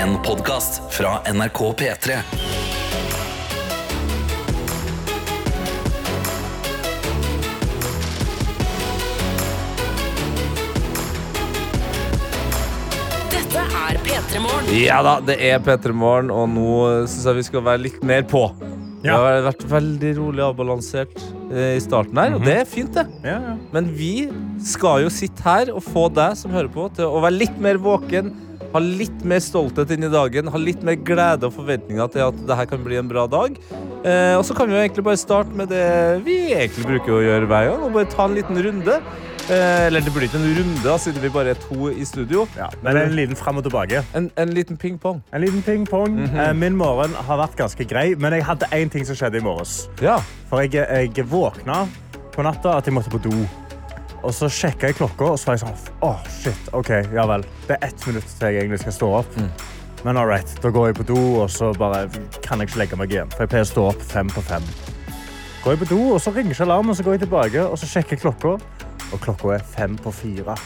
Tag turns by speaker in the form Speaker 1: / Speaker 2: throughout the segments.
Speaker 1: En podkast fra NRK P3.
Speaker 2: Dette er P3 Morgen.
Speaker 3: Ja da, det er P3 Morgen, og nå syns jeg vi skal være litt mer på. Det har vært veldig rolig avbalansert eh, i starten her, og det er fint, det.
Speaker 4: Ja, ja.
Speaker 3: Men vi skal jo sitte her og få deg som hører på, til å være litt mer våken. Ha litt mer stolthet inn i dagen, ha litt mer glede og forventninger til at det her kan bli en bra dag. Eh, og så kan vi jo egentlig bare starte med det vi egentlig bruker å gjøre hver gang, og bare ta en liten runde. Eh, eller det blir ikke en runde, siden vi bare er to i studio.
Speaker 4: Ja, men en liten frem og tilbake.
Speaker 3: En, en liten ping-pong.
Speaker 4: En liten ping-pong. -hmm. Min morgen har vært ganske grei, men jeg hadde én ting som skjedde i morges.
Speaker 3: Ja.
Speaker 4: For jeg, jeg våkna på natta at jeg måtte på do. Og så sjekka jeg klokka, og så var jeg sånn oh, shit, OK, ja vel. Det er ett minutt til jeg egentlig skal stå opp. Men all right, da går jeg på do, og så bare kan jeg ikke legge meg igjen. For jeg pleier å stå opp fem på fem. Går jeg på do, og så ringer ikke alarmen, så går jeg tilbake, og så sjekker jeg klokka. Og klokka er fem på fire.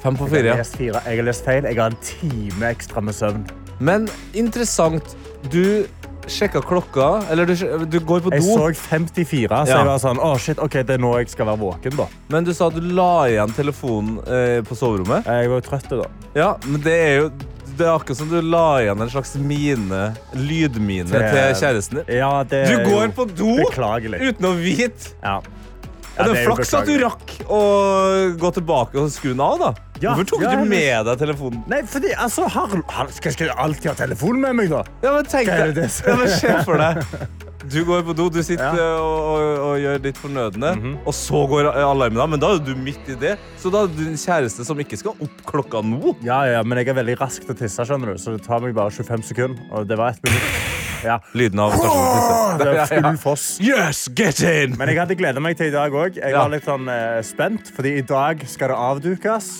Speaker 3: Fem på fire.
Speaker 4: fire. Jeg har lest feil. Jeg har en time ekstra med søvn.
Speaker 3: Men interessant. Du sjekka klokka, eller du, du går på do.
Speaker 4: Jeg så 54, så
Speaker 3: Ja.
Speaker 4: jeg var sånn, å shit, ok, det er nå jeg skal være våken da.
Speaker 3: men du sa du la igjen telefonen eh, på soverommet.
Speaker 4: Jeg var jo trøtt da.
Speaker 3: Ja, men det er jo det er akkurat som du la igjen en slags mine, lydmine
Speaker 4: Til-
Speaker 3: til kjæresten din.
Speaker 4: Ja, det
Speaker 3: Du går
Speaker 4: jo
Speaker 3: på do
Speaker 4: Beklagelig.
Speaker 3: uten å vite.
Speaker 4: Ja.
Speaker 3: Ja, det er flaks at du rakk å gå tilbake og skru den av, da.
Speaker 4: Ja,
Speaker 3: Hvorfor tok
Speaker 4: ja,
Speaker 3: du med deg telefonen?
Speaker 4: Nei, fordi, altså, har, har, skal, jeg alltid ha telefonen med meg da?
Speaker 3: Ja, men tenk deg.
Speaker 4: det
Speaker 3: Ja, men Se for deg. Du går på do, du sitter
Speaker 4: Ja.
Speaker 3: Og, og, og gjør ditt fornødne, og så går alarmen av. Men da er du midt i det. Så da er du en kjæreste som ikke skal opp klokka nå.
Speaker 4: Ja, ja, men jeg er veldig rask til å tisse, skjønner du, så det tar meg bare 25 sekunder, og det var ett minutt. Ja.
Speaker 3: Lyden av personen
Speaker 4: Det er full foss.
Speaker 3: Yes, get in!
Speaker 4: Men jeg hadde gledet meg til i dag òg. Jeg var litt sånn eh, spent, fordi i dag skal det avdukes.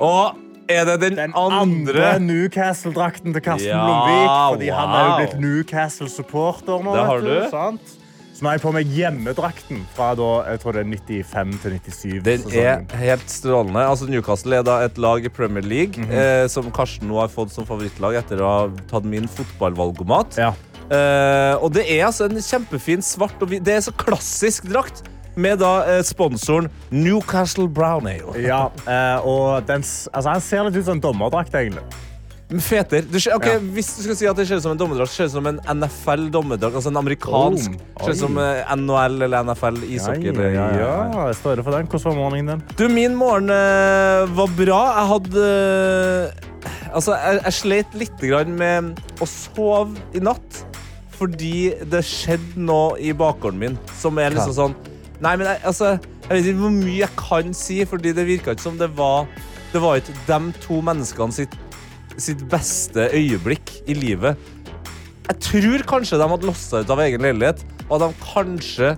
Speaker 3: Og er det den,
Speaker 4: Den
Speaker 3: andre,
Speaker 4: andre Newcastle-drakten til Karsten
Speaker 3: Ja,
Speaker 4: Blomvik. Fordi han er jo
Speaker 3: wow.
Speaker 4: blitt Newcastle-supporter nå.
Speaker 3: Det har
Speaker 4: vet
Speaker 3: du.
Speaker 4: sant? Så nå har jeg på meg hjemmedrakten fra da, jeg tror det er 95 til 97.
Speaker 3: Den er
Speaker 4: sesongen.
Speaker 3: helt strålende. Altså, Newcastle er da et lag i Premier League
Speaker 4: Mhm.
Speaker 3: eh, som Karsten nå har fått som favorittlag etter å ha tatt min fotballvalgomat.
Speaker 4: Ja.
Speaker 3: Eh, og det er altså en kjempefin svart og hvit Det er så klassisk drakt. Med da eh, sponsoren Newcastle Brown Ale.
Speaker 4: Ja, eh, og den, altså, han ser litt ut som en dommerdrakt, egentlig.
Speaker 3: Men Feter. Du, okay,
Speaker 4: Ja.
Speaker 3: Hvis du skal si at det ser ut som en dommerdrakt, ser ut som en NFL-dommerdrakt. Altså en amerikansk.
Speaker 4: Oh,
Speaker 3: Ser ut som NHL eller NFL ishockey.
Speaker 4: Ja,
Speaker 3: ja,
Speaker 4: ja, ja, jeg står for den. Hvordan var morgenen din?
Speaker 3: Du, min morgen eh, var bra. Jeg hadde eh, Altså, jeg, jeg slet litt grann med å sove i natt. Fordi det skjedde noe i bakgården min som er liksom sånn Nei, men jeg, altså, jeg vet ikke hvor mye jeg kan si, fordi det virka ikke som det var Det var ikke de to menneskene sitt, sitt beste øyeblikk i livet. Jeg tror kanskje de hadde lossa ut av egen leilighet, og at de kanskje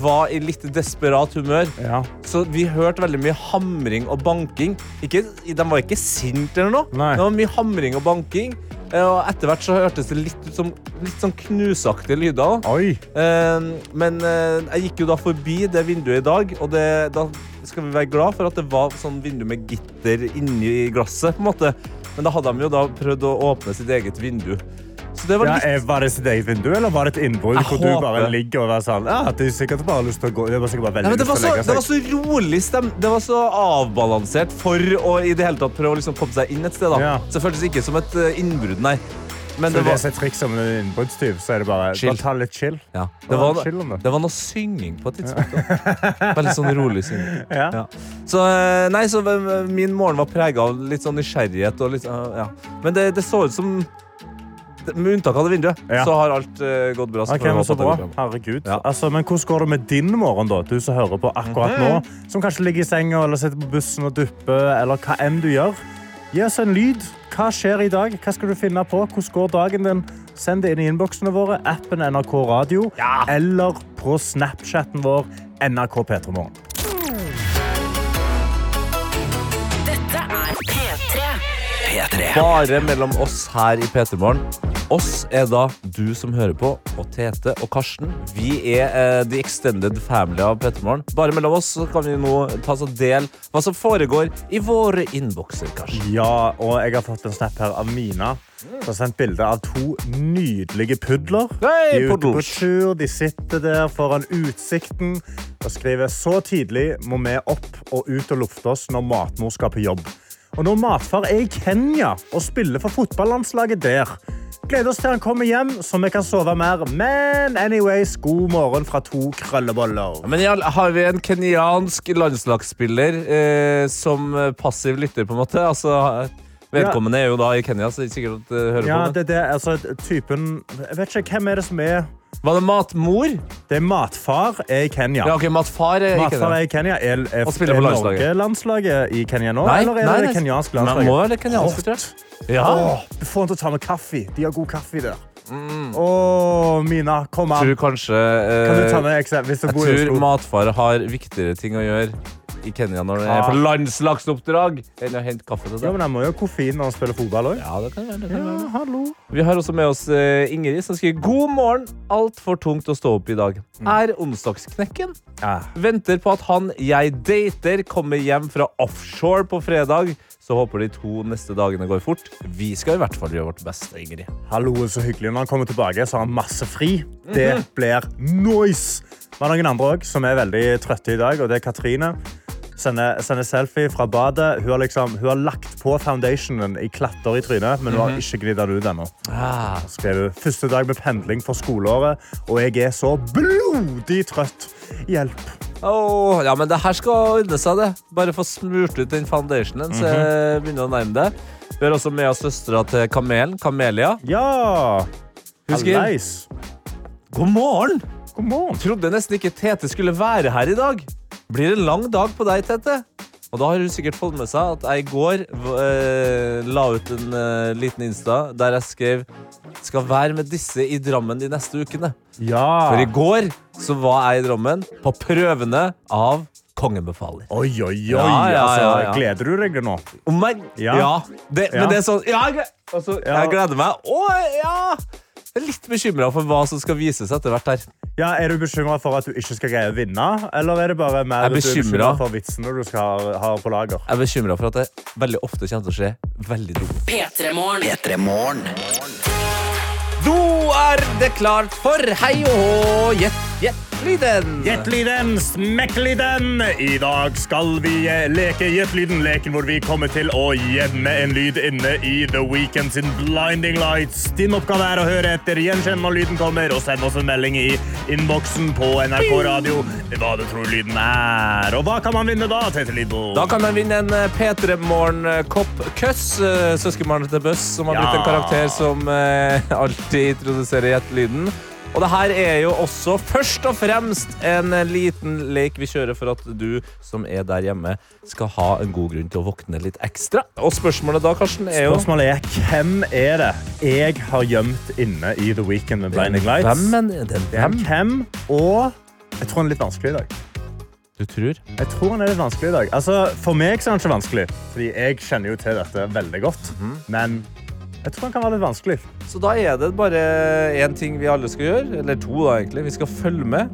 Speaker 3: var i litt desperat humør.
Speaker 4: Ja.
Speaker 3: Så vi hørte veldig mye hamring og banking. Ikke, de var ikke sinte eller noe.
Speaker 4: Nei.
Speaker 3: Det var mye hamring og banking. Eh, Og etter hvert så hørtes det litt ut som litt sånn knusaktige lyder.
Speaker 4: Oi.
Speaker 3: Eh, Men eh, jeg gikk jo da forbi det vinduet i dag, og det, da skal vi være glad for at det var sånn vindu med gitter inni glasset. på en måte. Men da hadde de jo da prøvd å åpne sitt eget vindu. Så det var
Speaker 4: Ja,
Speaker 3: litt
Speaker 4: eh, var det sitt eget vindu, eller var det et innbrudd hvor du bare ligger og er sånn Ja, det er sikkert bare lyst til å gå. Det var sikkert bare veldig
Speaker 3: ja, det, var så,
Speaker 4: å
Speaker 3: det var så rolig stem. Det var så avbalansert for å i det hele tatt prøve å liksom komme seg inn et sted. da.
Speaker 4: Ja.
Speaker 3: Så det føltes ikke som et eh, innbrudd, nei. Men det var,
Speaker 4: det er triks som en innbruddstyv, så er det bare
Speaker 3: Chill.
Speaker 4: ta litt chill.
Speaker 3: ja, det, var,
Speaker 4: det.
Speaker 3: var noe synging på et tidspunkt. Veldig sånn rolig synging.
Speaker 4: Ja.
Speaker 3: Ja. Så, eh, nei, så min morgen var prega av litt sånn nysgjerrighet. Og litt, ja. Men det, det så ut som Med unntak av det vinduet,
Speaker 4: Ja.
Speaker 3: så har alt uh, gått bra. Så
Speaker 4: Ok,
Speaker 3: får jeg
Speaker 4: men så bra. Herregud.
Speaker 3: Ja.
Speaker 4: Altså, men hvordan går det med din morgen, da? Du som hører på akkurat nå. Som kanskje ligger i senga eller sitter på bussen og dupper, eller hva enn du gjør. Gi oss en lyd. Hva skjer i dag? Hva skal du finne på? Hvordan går dagen din? Send det inn i innboksene våre, appen NRK Radio, eller på Snapchatten vår NRK P3morgen.
Speaker 2: Dette er P3.
Speaker 1: P3.
Speaker 3: Bare mellom oss her i P3 Morgen. Oss er da du som hører på, og Tete og Karsten. Vi er eh, the extended family av Pettermorgen. Bare mellom oss så kan vi nå ta oss del hva som foregår i våre innbokser, Karsten.
Speaker 4: Ja, og jeg har fått en snap her av Mina. Som har sendt bilde av to nydelige pudler.
Speaker 3: Hei,
Speaker 4: de er ute på tur, de sitter der foran utsikten og skriver så tidlig må vi opp og ut og lufte oss når matmor skal på jobb. Og når matfar er i Kenya og spiller for fotballandslaget der. Gleder oss til han kommer hjem, så vi kan sove mer. Men anyways, god morgen fra to krølleboller.
Speaker 3: Men ja, har vi en kenyansk landslagsspiller eh, som passiv lytter, på en måte? Altså, vedkommende er jo da i Kenya, så det er sikkert at eh, hører
Speaker 4: Ja,
Speaker 3: på. Det.
Speaker 4: det, det, altså, typen Jeg vet ikke, hvem er det som er
Speaker 3: Var det matmor?
Speaker 4: Det er matfar er i Kenya.
Speaker 3: Ja, ok, matfar er
Speaker 4: Matfar
Speaker 3: Kenya.
Speaker 4: er i Kenya. Er, er,
Speaker 3: Og spiller
Speaker 4: er
Speaker 3: på landslaget.
Speaker 4: I Kenya nå,
Speaker 3: Nei,
Speaker 4: eller er
Speaker 3: nei,
Speaker 4: det
Speaker 3: nei.
Speaker 4: det kenyanske
Speaker 3: Men
Speaker 4: landslaget?
Speaker 3: må være det kenyanske, tror jeg. Ja.
Speaker 4: Åh, du får han til å ta med kaffe. De har god kaffe der. Åh, Mina, kom an.
Speaker 3: Tror kanskje eh,
Speaker 4: Kan du ta med eksempel hvis du
Speaker 3: Jeg
Speaker 4: bor i
Speaker 3: tror
Speaker 4: Oslo?
Speaker 3: matfar har viktigere ting å gjøre i Kenya når det er på landslagsoppdrag, enn å hente kaffe til deg.
Speaker 4: Ja, men Han må jo ha koffein når han spiller fotball òg.
Speaker 3: Ja, det kan være. Det kan være.
Speaker 4: hallo.
Speaker 3: Vi har også med oss eh, Ingrid, som skriver God morgen. Altfor tungt å stå opp i dag. Er onsdagsknekken?
Speaker 4: Ja.
Speaker 3: Venter på at han jeg dater, kommer hjem fra offshore på fredag. Så håper de to neste dagene går fort. Vi skal i hvert fall gjøre vårt beste, Ingrid.
Speaker 4: Hallo, så hyggelig. Når han kommer tilbake, så har han masse fri. Det blir noise. Det har noen andre også, som er veldig trøtte i dag, og det er Katrine. Sender, sender selfie fra badet. Hun har, liksom, hun har lagt på foundationen i klatter i trynet, men hun har ikke gnidd den ut ennå.
Speaker 3: Ah,
Speaker 4: Skrev hun, Første dag med pendling for skoleåret, og jeg er så blodig trøtt. Hjelp.
Speaker 3: Oh, ja, men det her skal ordne seg, det. Bare få smurt ut den foundationen, så jeg begynner å nærme det. Vi har også med oss søstera til Kamelen, Kamelia.
Speaker 4: Ja.
Speaker 3: Husker?
Speaker 4: Hallais.
Speaker 3: God morgen!
Speaker 4: God morgen.
Speaker 3: Trodde nesten ikke Tete skulle være her i dag. Blir en lang dag på deg, Tete. Og da har hun sikkert fått med seg at jeg i går eh, la ut en eh, liten Insta der jeg skrev skal være med disse i Drammen de neste ukene.
Speaker 4: Ja.
Speaker 3: For i går så var jeg i Drammen på prøvene av Kongen befaler.
Speaker 4: Oi, oi, oi.
Speaker 3: Ja, ja,
Speaker 4: altså. Gleder du deg nå?
Speaker 3: Om jeg, ja. Det. Men det er sånn Ja, jeg, altså, jeg gleder meg. Å, ja! Jeg er litt bekymra for hva som skal vises etter hvert her.
Speaker 4: Ja, er du bekymra for at du ikke skal greie å vinne? Eller er det bare mer
Speaker 3: er
Speaker 4: at du er
Speaker 3: bekymret
Speaker 4: for vitsene du skal ha, på lager?
Speaker 3: Jeg er bekymra for at det veldig ofte kommer til å skje veldig dumt.
Speaker 2: P3morgen.
Speaker 1: P3 Morgen.
Speaker 3: Nå er det klart for hei og hå, gjett, gjett lyden.
Speaker 4: Gjett-lyden, smekk-lyden! I dag skal vi eh, leke Gjett-lyden, leken hvor vi kommer til å gjemme en lyd inne i The Weekend sin Blinding Lights. Din oppgave er å høre etter, gjenkjenne når lyden kommer, og send oss en melding i innboksen på NRK Radio hva du tror lyden er. Og hva kan man vinne da, Tete Lidbo?
Speaker 3: Da kan man vinne en eh, P3 Morgen-kopp Køss, eh, søskenbarnet til Bøss, som har blitt en karakter som alltid introduserer gjettelyden. Og det her er jo også først og fremst en liten lek vi kjører for at du som er der hjemme, skal ha en god grunn til å våkne litt ekstra. Og spørsmålet da, Karsten, er jo
Speaker 4: Spørsmålet er hvem er det jeg har gjemt inne i The Weekend med Blinding Lights?
Speaker 3: Hvem? er
Speaker 4: Det er
Speaker 3: hvem?
Speaker 4: hvem, og jeg tror han er litt vanskelig i dag.
Speaker 3: Du tror?
Speaker 4: Jeg tror han er litt vanskelig i dag. Altså, for meg er han ikke vanskelig, fordi jeg kjenner jo til dette veldig godt. Men jeg tror den kan være litt vanskelig.
Speaker 3: Så da er det bare én ting vi alle skal gjøre, eller to, da egentlig. Vi skal følge med,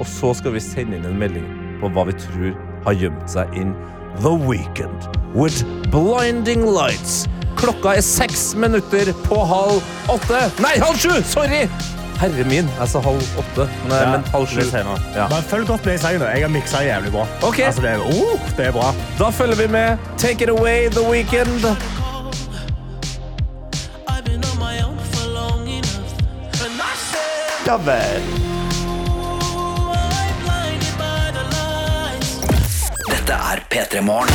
Speaker 3: og så skal vi sende inn en melding på hva vi tror har gjemt seg inn The Weekend with Blinding Lights. Klokka er seks minutter på halv åtte. Nei, halv sju! Sorry! Herre min, jeg sa halv åtte. Nei,
Speaker 4: Ja,
Speaker 3: men halv sju. Ja.
Speaker 4: Men følg godt med i sangen. Jeg har miksa jævlig bra.
Speaker 3: Ok.
Speaker 4: Altså, det, er, oh, det er bra.
Speaker 3: Da følger vi med. Take it away, The Weekend.
Speaker 5: Lights.
Speaker 1: Dette er P3 Morgen.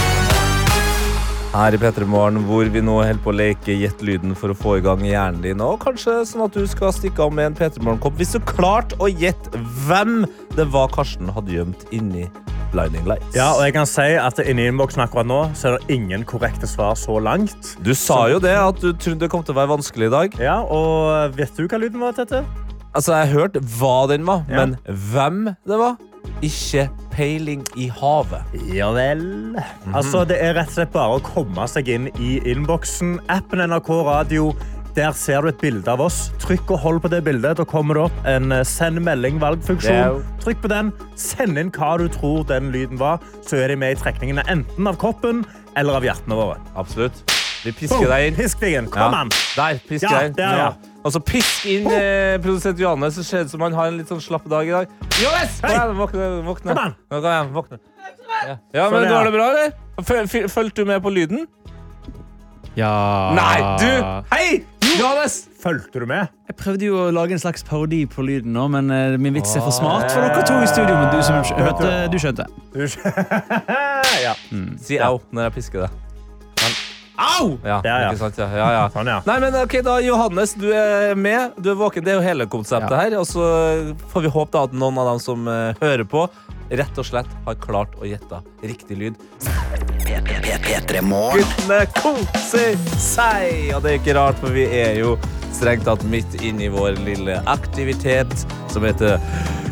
Speaker 3: Her i P3 Morgen, hvor vi nå holder på å leke Gjett lyden for å få i gang hjernen din. Og kanskje sånn at du skal stikke av med en P3 Morgen-kopp hvis du klarte å gjette hvem det var Karsten hadde gjemt inni Blinding Lights.
Speaker 4: Ja, og jeg kan si at Inni innboksen akkurat nå så er det ingen korrekte svar så langt.
Speaker 3: Du sa jo det, at du trodde det kom til å være vanskelig i dag.
Speaker 4: Ja, og Vet du hva lyden var, Tete?
Speaker 3: Altså, Jeg hørte hva den var,
Speaker 4: Ja.
Speaker 3: men hvem det var, ikke peiling i havet.
Speaker 4: Ja vel. Altså, Det er rett og slett bare å komme seg inn i innboksen. Appen NRK Radio Der ser du et bilde av oss. Trykk og hold på det bildet. Da kommer det opp en eh, send melding-valgfunksjon. Trykk på den. Send inn hva du tror den lyden var. Så er de med i trekningene enten av kroppen eller av hjertene våre.
Speaker 3: Absolutt. Vi pisker deg inn.
Speaker 4: Pisk deg inn. Kom
Speaker 3: Ja. Der, pisk
Speaker 4: Ja,
Speaker 3: deg inn.
Speaker 4: der, ja.
Speaker 3: Og så pisk inn eh, produsent Johannes, så ser det ut som han har en litt sånn slapp dag i dag. Johannes! Kom igjen, våkne. våkne.
Speaker 4: Kom
Speaker 3: igjen, våkne. Ja, ja men. Går det bra, eller? Føl- Fulgte du med på lyden?
Speaker 6: Ja
Speaker 3: Nei, du! Hei! Johannes!
Speaker 4: Fulgte du med?
Speaker 6: Jeg prøvde jo å lage en slags parodi på lyden nå, men eh, min vits er for smart for dere to i studio. Men du som hørte, du skjønte.
Speaker 4: Ja.
Speaker 3: Si au når jeg pisker deg.
Speaker 6: Au!
Speaker 3: Ja,
Speaker 4: Ja, ja.
Speaker 3: ikke sant? Ja, ja, ja.
Speaker 4: Sånn, ja.
Speaker 3: Nei, men ok, da, Johannes, du er med. Du er våken. Det er jo hele konseptet
Speaker 6: Ja.
Speaker 3: her. Og så får vi håpe da at noen av dem som uh, hører på, rett og slett har klart å gjette riktig lyd.
Speaker 1: P3 Morgen.
Speaker 3: Guttene koser seg! Og det er ikke rart, for vi er jo strengt tatt midt inn i vår lille aktivitet som heter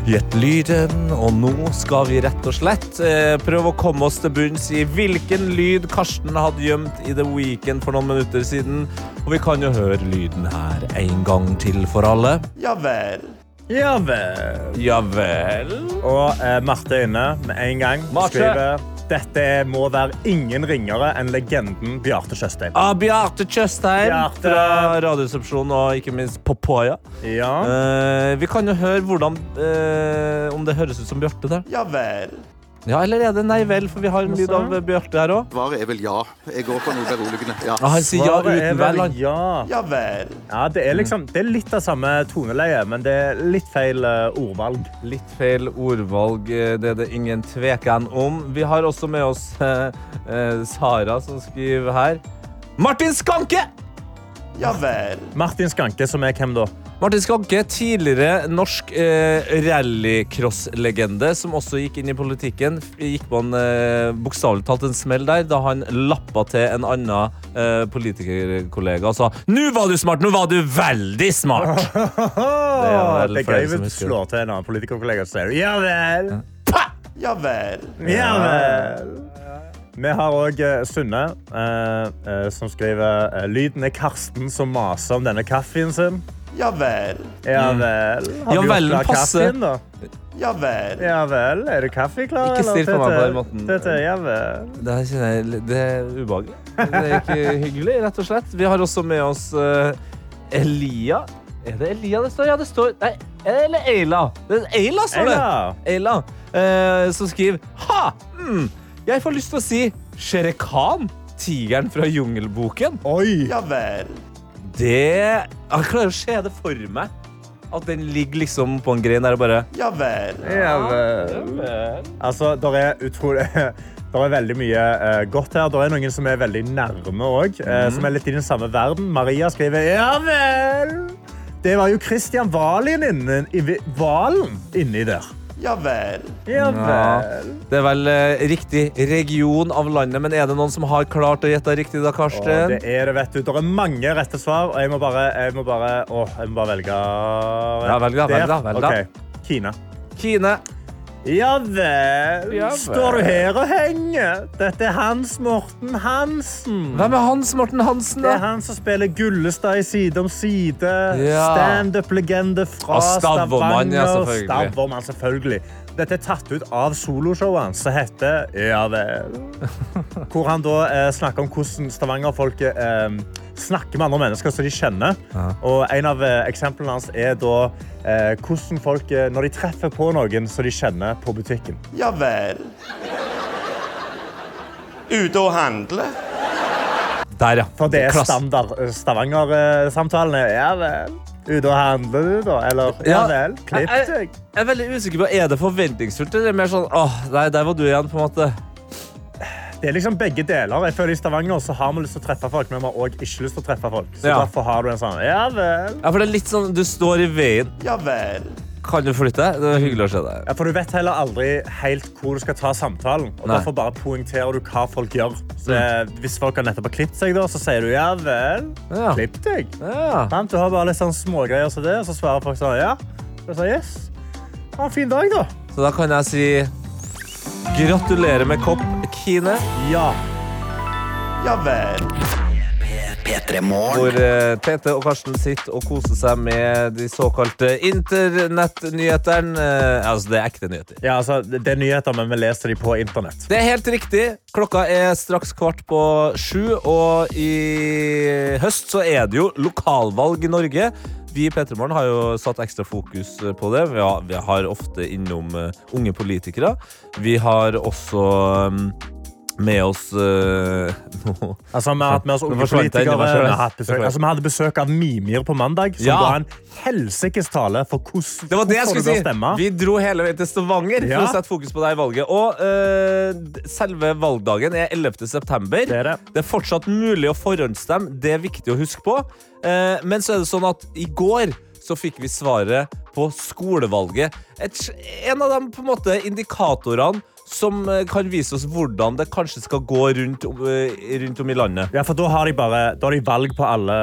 Speaker 3: Gjett lyden. Og nå skal vi rett og slett eh, prøve å komme oss til bunns i hvilken lyd Karsten hadde gjemt i The Weekend for noen minutter siden. Og vi kan jo høre lyden her en gang til for alle.
Speaker 4: Ja vel. Ja vel.
Speaker 3: Ja vel.
Speaker 4: Og eh, Marte er inne med en gang.
Speaker 3: Marte.
Speaker 4: Skriver dette må være ingen ringere enn legenden Bjarte Tjøstheim.
Speaker 3: Ah, Bjarte Tjøstheim
Speaker 4: Bjarte.
Speaker 3: fra Radioresepsjonen og ikke minst Popoya.
Speaker 4: Ja.
Speaker 3: Uh, vi kan jo høre hvordan, uh, om det høres ut som Bjarte der.
Speaker 4: ja vel.
Speaker 3: Ja, eller er det nei vel, for vi har en lyd av Bjarte her òg.
Speaker 7: Svaret er vel ja. Jeg går for noe beroligende. Ja.
Speaker 3: Ja, han sier ja
Speaker 4: Svaret er
Speaker 3: uten
Speaker 4: vel
Speaker 3: vel. han.
Speaker 4: Ja. ja vel. Ja, det er liksom Det er litt av samme toneleie, men det er litt feil eh, ordvalg.
Speaker 3: Litt feil ordvalg, eh, det er det ingen tvekan om. Vi har også med oss eh, eh, Sara, som skriver her. Martin Skanke!
Speaker 4: Ja vel. Martin Skanke, som er hvem da?
Speaker 3: Martin Skanke, tidligere norsk eh, rallycross-legende, som også gikk inn i politikken. Gikk en eh, bokstavelig talt en smell der da han lappa til en annen eh, politikerkollega og sa Nå var du smart! Nå var du veldig smart!
Speaker 4: Det
Speaker 3: er
Speaker 4: er gøy
Speaker 3: å
Speaker 4: hvis du slår til en annen politikerkollega og sier ja vel.
Speaker 3: Pah!
Speaker 4: Ja vel. Ja vel. Vi har òg Sunne, eh, eh, som skriver eh, lyden er Karsten som maser om denne kaffen sin. Ja vel. Ja vel. Har
Speaker 3: Ja
Speaker 4: du gjort klar kaffen, da? Ja vel. Ja vel. Er du kaffe klar?
Speaker 3: Ikke
Speaker 4: eller,
Speaker 3: still for meg på den måten.
Speaker 4: Tete, ja vel.
Speaker 3: Det her kjenner jeg Det er ubehagelig. Det er ikke hyggelig, rett og slett. Vi har også med oss uh, Elia. Er det Elia det står? Ja, det står Nei, eller Eila. Det er Eila, står det.
Speaker 4: Eila.
Speaker 3: Eila. eh, som skriver Ha! Mm, jeg får lyst til å si Shere Khan. Tigeren fra Jungelboken.
Speaker 4: Oi. Ja vel.
Speaker 3: Det Jeg klarer å se det for meg. At den ligger liksom på en grein der og bare
Speaker 4: Ja vel. Ja vel. Altså, der er utrolig Det er veldig mye uh, godt her. Det er noen som er veldig nærme òg. Som er litt i den samme verden. Maria skriver ja vel. Det var jo Christian Valen inni, inni, Valen inni der. Ja vel. Ja
Speaker 3: Ja. Det er vel eh, riktig region av landet, men er det noen som har klart å gjette riktig, da,
Speaker 4: Karsten?
Speaker 3: Karsten?
Speaker 4: det er det, vet du. Det er mange rette svar, og jeg må bare, jeg må bare, å, jeg må bare velge
Speaker 3: Ja, velg da, velg da, velg da.
Speaker 4: Ok. Kine.
Speaker 3: Kine.
Speaker 4: Ja vel.
Speaker 3: Ja vel.
Speaker 4: Står du her og henger? Dette er Hans Morten Hansen.
Speaker 3: Hvem er Hans Morten Hansen,
Speaker 4: Det er han som spiller Gullestad i Side om side.
Speaker 3: Ja.
Speaker 4: Standup-legende fra Stavanger. Stavåmann, selvfølgelig. Dette er tatt ut av soloshowet hans, som heter Ja vel. Hvor han da eh, snakker om hvordan stavangerfolket eh, snakker med andre mennesker som de kjenner. Og en av eh, eksemplene hans er da eh, hvordan folk eh, når de treffer på noen som de kjenner på butikken. Ja vel. Ute og handle?
Speaker 3: Der, ja.
Speaker 4: For det er
Speaker 3: Klass-
Speaker 4: standard eh, Stavanger-samtalene. Ja vel. Ute og handler du, da? Eller ja vel, klipp deg.
Speaker 3: Jeg er veldig usikker på, Er det forventningsfullt, eller er det mer sånn åh, nei, der var du igjen, på en måte?
Speaker 4: Det er liksom begge deler. Jeg føler I Stavanger så har vi lyst til å treffe folk, men vi har også ikke lyst til å treffe folk. Så
Speaker 3: Ja.
Speaker 4: derfor har du en sånn Ja vel.
Speaker 3: Ja, for det er litt sånn, Du står i veien.
Speaker 4: Ja vel.
Speaker 3: Kan du flytte? Det er hyggelig å se deg.
Speaker 4: Ja, for du vet heller aldri helt hvor du skal ta samtalen. Og
Speaker 3: Nei.
Speaker 4: Derfor bare poengterer du hva folk gjør. Så mm. Hvis folk har nettopp har klippet seg, da, så sier du ja vel.
Speaker 3: Ja.
Speaker 4: Klipp deg.
Speaker 3: Ja.
Speaker 4: Du har bare litt sånn smågreier som det, og så svarer folk sånn ja. Så yes. Ha en fin dag, da.
Speaker 3: Så da kan jeg si gratulerer med kopp, Kine.
Speaker 4: Ja. Ja vel.
Speaker 1: P3 Morgen.
Speaker 3: Hvor eh, Tete og Karsten sitter og koser seg med de såkalte internettnyhetene. Eh, altså, det er ekte nyheter.
Speaker 4: Ja, altså, det er nyheter, men vi leser de på internett.
Speaker 3: Det er helt riktig. Klokka er straks kvart på sju, og i høst så er det jo lokalvalg i Norge. Vi i P3 Morgen har jo satt ekstra fokus på det. Vi har, vi har ofte innom eh, unge politikere. Vi har også mm, med oss uh,
Speaker 4: Altså, vi har hatt med oss unge politikere. Vi altså, vi hadde besøk av Mimir på mandag, som
Speaker 3: Ja.
Speaker 4: ga en helsikes tale for hvordan
Speaker 3: Det var det jeg skulle si.
Speaker 4: stemme.
Speaker 3: Vi dro hele veien til Stavanger
Speaker 4: Ja.
Speaker 3: for å sette fokus på det i valget. Og uh, selve valgdagen er 11. september.
Speaker 4: Det er det.
Speaker 3: Det er fortsatt mulig å forhåndsstemme. Det er viktig å huske på. Uh, men så er det sånn at i går så fikk vi svaret på skolevalget. Et, en av de på en måte indikatorene som eh, kan vise oss hvordan det kanskje skal gå rundt, eh, rundt om i landet.
Speaker 4: Ja, for da har, de bare, da har de valg på alle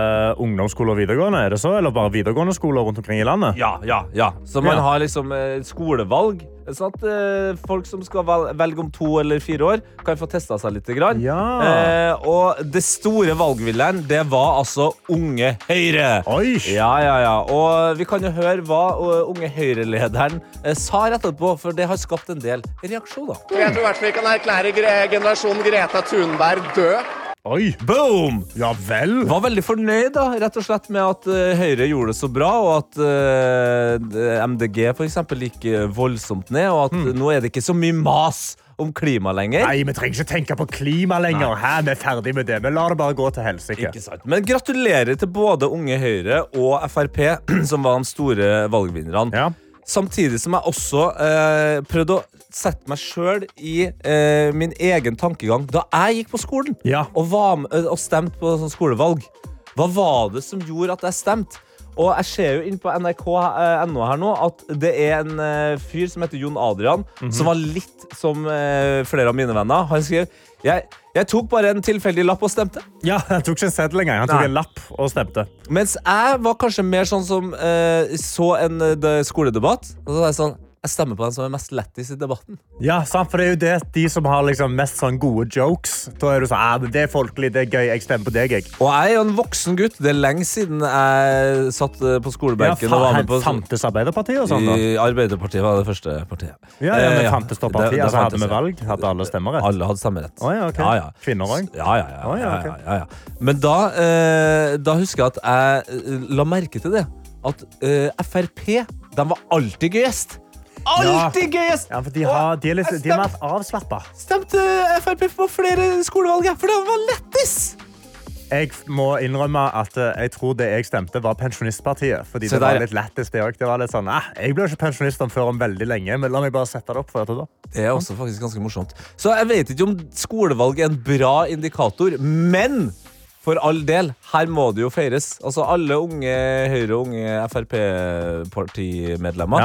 Speaker 4: ungdomsskoler og videregående, er det så? Eller bare videregående skoler rundt omkring i landet?
Speaker 3: Ja, ja, ja. Så man
Speaker 4: Ja.
Speaker 3: har liksom eh, skolevalg. Sånn at eh, folk som skal vel velge om to eller fire år, kan få testa seg litt. Grann.
Speaker 4: Ja.
Speaker 3: Eh, og det store valgvilleren, det var altså Unge Høyre.
Speaker 4: Oi!
Speaker 3: Ja, ja, ja. Og vi kan jo høre hva eh, Unge Høyre-lederen eh, sa rett etterpå, for det har skapt en del reaksjoner.
Speaker 8: Jeg tror i hvert fall vi kan erklære gre generasjon Greta Thunberg død.
Speaker 4: Oi!
Speaker 3: Boom!
Speaker 4: Ja vel!
Speaker 3: Var veldig fornøyd da, rett og slett med at eh, Høyre gjorde det så bra, og at uh, MDG for eksempel gikk eh, voldsomt ned, og at nå er det ikke så mye mas om klima lenger.
Speaker 4: Nei, vi trenger ikke tenke på klima lenger. Her, vi er ferdig med det. Vi lar det bare gå til helsike.
Speaker 3: Men gratulerer til både Unge Høyre og Frp, som var de store valgvinnerne.
Speaker 4: Ja.
Speaker 3: Samtidig som jeg også eh, prøvde å sette meg sjøl i eh, min egen tankegang da jeg gikk på skolen
Speaker 4: Ja.
Speaker 3: og, var og stemte på sånn skolevalg. Hva var det som gjorde at jeg stemte? Og jeg ser jo inn på nrk.no her nå at det er en eh, fyr som heter Jon Adrian, som var litt som eh, flere av mine venner. Han skrev jeg, jeg tok bare en tilfeldig lapp og stemte.
Speaker 4: Ja, Han tok ikke en seddel engang. Han tok
Speaker 3: Nei.
Speaker 4: en lapp og stemte.
Speaker 3: Mens jeg var kanskje mer sånn som uh, så en eh, skoledebatt. Og så var jeg sånn Jeg stemmer på den som er mest lættis i debatten.
Speaker 4: Ja, sant, for det er jo det de som har liksom mest sånn gode jokes. Da er du sånn, det er folkelig, det er gøy, jeg stemmer på deg, jeg.
Speaker 3: Og jeg er jo en voksen gutt. Det er lenge siden jeg satt på på
Speaker 4: Ja,
Speaker 3: skolebenken og var med på
Speaker 4: fantes Arbeiderpartiet og sånn da?
Speaker 3: I Arbeiderpartiet var det første partiet.
Speaker 4: Ja, ja, men
Speaker 3: Eh,
Speaker 4: fantes da
Speaker 3: det-
Speaker 4: parti? Altså, hadde vi valg? Hadde alle stemmerett?
Speaker 3: Alle hadde stemmerett.
Speaker 4: Oh, ja, ok.
Speaker 3: Ja, ja.
Speaker 4: Kvinner òg?
Speaker 3: Ja, ja, ja.
Speaker 4: Ja,
Speaker 3: ja, ja, ja. Men da, eh, da husker jeg at jeg eh, la merke til det. At eh, Frp de var alltid gøyest. Alltid gøyest!
Speaker 4: Ja, for de, har, de er litt, de er mer avslappa.
Speaker 3: stemte Frp på flere skolevalg, for det var lettis!
Speaker 4: Jeg må innrømme at eh, jeg tror det jeg stemte, var Pensjonistpartiet. Fordi det var litt lettest, det òg. Det sånn eh, Jeg blir ikke pensjonist om før om veldig lenge, men la meg bare sette det opp for dette da.
Speaker 3: Det er også faktisk ganske morsomt. Så jeg vet ikke om skolevalg er en bra indikator, men for all del, her må det jo feires. Altså alle unge Høyre og unge Frp-partimedlemmer.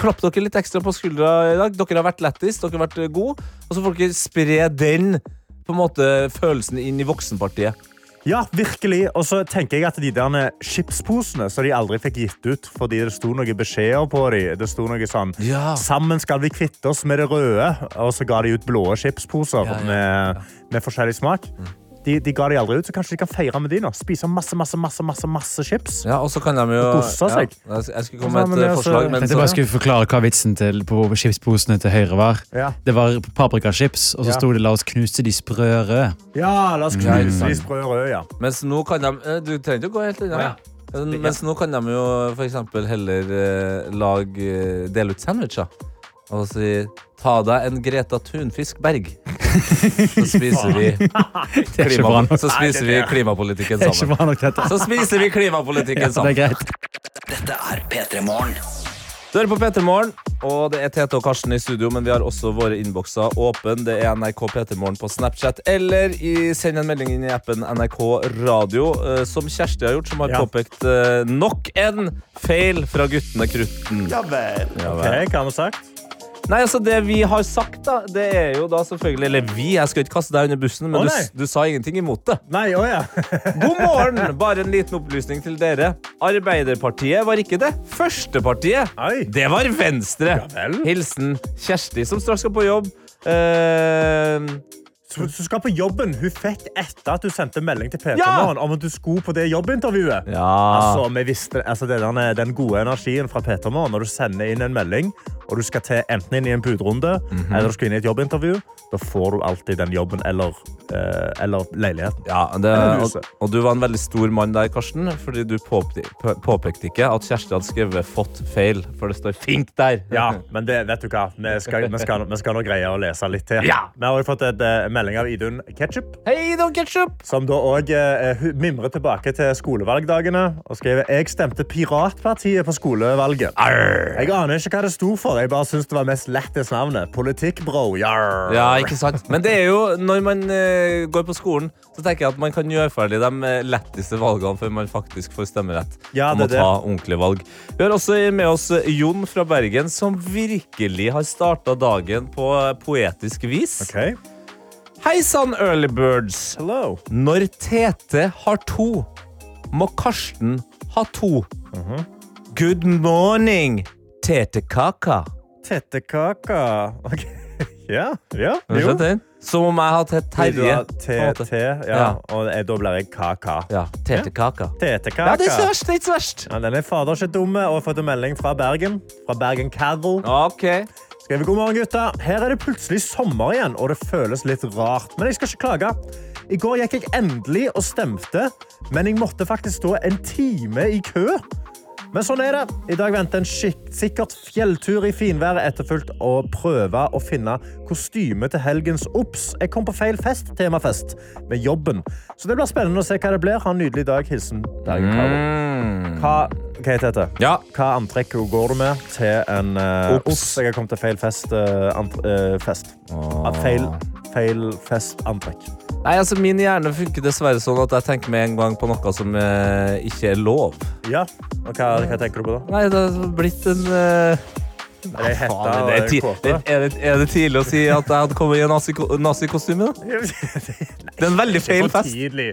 Speaker 3: Klapp dere litt ekstra på skuldra i dag. Dere har vært lættis, dere har vært gode. Og så får dere spre den på en måte følelsen inn i voksenpartiet.
Speaker 4: Ja, virkelig. Og så tenker jeg at de der chipsposene som de aldri fikk gitt ut fordi det sto noen beskjeder på dem. Det sto noe sånn
Speaker 3: Ja.
Speaker 4: Sammen skal vi kvitte oss med det røde. Og så ga de ut blå chipsposer
Speaker 3: Ja, ja,
Speaker 4: med, med forskjellig smak. De, de ga de aldri ut, så kanskje de kan feire med de nå. Spise masse, masse, masse, masse, masse chips.
Speaker 3: Ja, og så kan de jo
Speaker 4: Gosse seg.
Speaker 3: Ja, jeg- skulle komme med et eh, forslag, men
Speaker 6: Jeg
Speaker 3: så,
Speaker 6: bare skulle forklare hva vitsen til på chipsposene til Høyre var.
Speaker 4: Ja,
Speaker 6: Det var paprikachips, og så
Speaker 4: Ja.
Speaker 6: sto det 'la oss knuse de sprø røde'.
Speaker 4: ja la oss knuse de sprø røde, ja.
Speaker 3: Mens nå kan de eh, Du trenger ikke å gå helt inn.
Speaker 4: Ja.
Speaker 3: Ja. Mens nå kan de jo eksempel heller eh, lage eh, dele ut sandwicher. Og si ta deg en Greta Thunfisk Berg. Så spiser vi, klima, så spiser vi klimapolitikken sammen. Så spiser vi klimapolitikken
Speaker 6: Ja, det
Speaker 3: sammen.
Speaker 6: er greit.
Speaker 1: Dette er P3 Morgen.
Speaker 3: Du hører på P3 Morgen, og det er Tete og Karsten i studio, men vi har også våre innbokser åpen. Det er NRK P3 Morgen på Snapchat, eller i, send en melding inn i appen NRK Radio, eh, som Kjersti har gjort, som har
Speaker 4: Ja.
Speaker 3: påpekt eh, nok en feil fra guttene Krutten.
Speaker 7: Ja vel.
Speaker 3: Ja,
Speaker 4: Ok,
Speaker 3: vel.
Speaker 4: hva har vi sagt?
Speaker 3: Nei, altså Det vi har sagt, da, det er jo da selvfølgelig Eller vi, jeg skal ikke kaste deg under bussen, men
Speaker 4: Å,
Speaker 3: du, du sa ingenting imot det.
Speaker 4: Nei, å ja.
Speaker 3: God morgen! Bare en liten opplysning til dere. Arbeiderpartiet var ikke det første partiet.
Speaker 4: Oi.
Speaker 3: Det var Venstre.
Speaker 4: Ja vel.
Speaker 3: Hilsen Kjersti, som straks skal på jobb. Uh,
Speaker 4: som du skal på jobben. Hun fikk etter at du sendte melding til Peter
Speaker 3: Ja!
Speaker 4: Om at du skulle på det jobbintervjuet.
Speaker 3: Ja.
Speaker 4: Altså, vi visste, altså det der, er den gode energien fra Peter Morgen når du sender inn en melding, og du skal til enten inn i en budrunde
Speaker 3: Mhm.
Speaker 4: eller du skal inn i et jobbintervju, da får du alltid den jobben eller, eh, eller leiligheten.
Speaker 3: Ja, det, og, og du var en veldig stor mann der, Karsten, fordi du påpe- påpekte ikke at Kjersti hadde skrevet 'fått feil', for det står 'fink' der.
Speaker 4: Ja, men det, vet du hva? Vi skal, vi, skal, vi skal nå greie å lese litt til.
Speaker 3: Ja.
Speaker 4: Vi har jo fått en eh, melding av Idun Ketchup,
Speaker 3: Hei, Idun Ketchup!
Speaker 4: som da òg eh, mimrer tilbake til skolevalgdagene og skriver jeg stemte Piratpartiet på skolevalget. Arr. Jeg aner ikke hva det sto for. Jeg bare synes det var mest lettest navnet. Politikk, bro.
Speaker 3: Ja, ikke sant? Men det er jo, når man uh, går på skolen, så tenker jeg at man kan gjøre ferdig de letteste valgene før man faktisk får stemmerett.
Speaker 4: Ja,
Speaker 3: om
Speaker 4: det
Speaker 3: å
Speaker 4: er det.
Speaker 3: ta ordentlige valg. Vi har også med oss Jon fra Bergen, som virkelig har starta dagen på poetisk vis.
Speaker 4: Ok.
Speaker 3: Hei sann, early birds.
Speaker 4: Hello.
Speaker 3: Når Tete har to, må Karsten ha to.
Speaker 4: Mhm.
Speaker 3: Good morning, Tete Kaka.
Speaker 4: Tettekaka. Ok. Ja, ja. Jo.
Speaker 3: Som om jeg har hett Terje.
Speaker 4: TT, ja. Og da blir jeg kaka.
Speaker 3: Ja, Tete Kaka.
Speaker 4: Tetekaka.
Speaker 3: Ja, det er ikke verst. Det er ikke verst.
Speaker 4: Ja, den er fader ikke dumme, og har fått en melding fra Bergen. Fra Bergen Carol.
Speaker 3: Ok.
Speaker 4: Skriver god morgen, gutta. Her er det plutselig sommer igjen, og det føles litt rart. Men jeg skal ikke klage. I går gikk jeg endelig og stemte, men jeg måtte faktisk stå en time i kø. Men sånn er det. I dag venter en sikkert fjelltur i finværet etterfulgt og prøve å finne kostyme til helgens OBS. Jeg kom på feil fest, temafest, med jobben. Så det blir spennende å se hva det blir. Ha en nydelig dag. Hilsen Bergen Karo.
Speaker 3: Hva,
Speaker 4: Hva, heter det?
Speaker 3: Ja.
Speaker 4: Hva antrekk går du med til en uh,
Speaker 3: Ops.
Speaker 4: ops? Jeg har kommet til feil fest. Uh, ant- uh, fest. Ah, feil, feil fest-antrekk.
Speaker 3: Nei, altså Min hjerne funker dessverre sånn at jeg tenker med en gang på noe som eh, ikke er lov.
Speaker 4: Ja. Og hva, hva tenker du på da?
Speaker 3: Nei, det har blitt en eh,
Speaker 4: Er det
Speaker 3: faen, det er, ti er, det, er det tidlig å si at jeg hadde kommet i en nazi- nazikostyme? Det er en veldig feil fest.
Speaker 4: tidlig.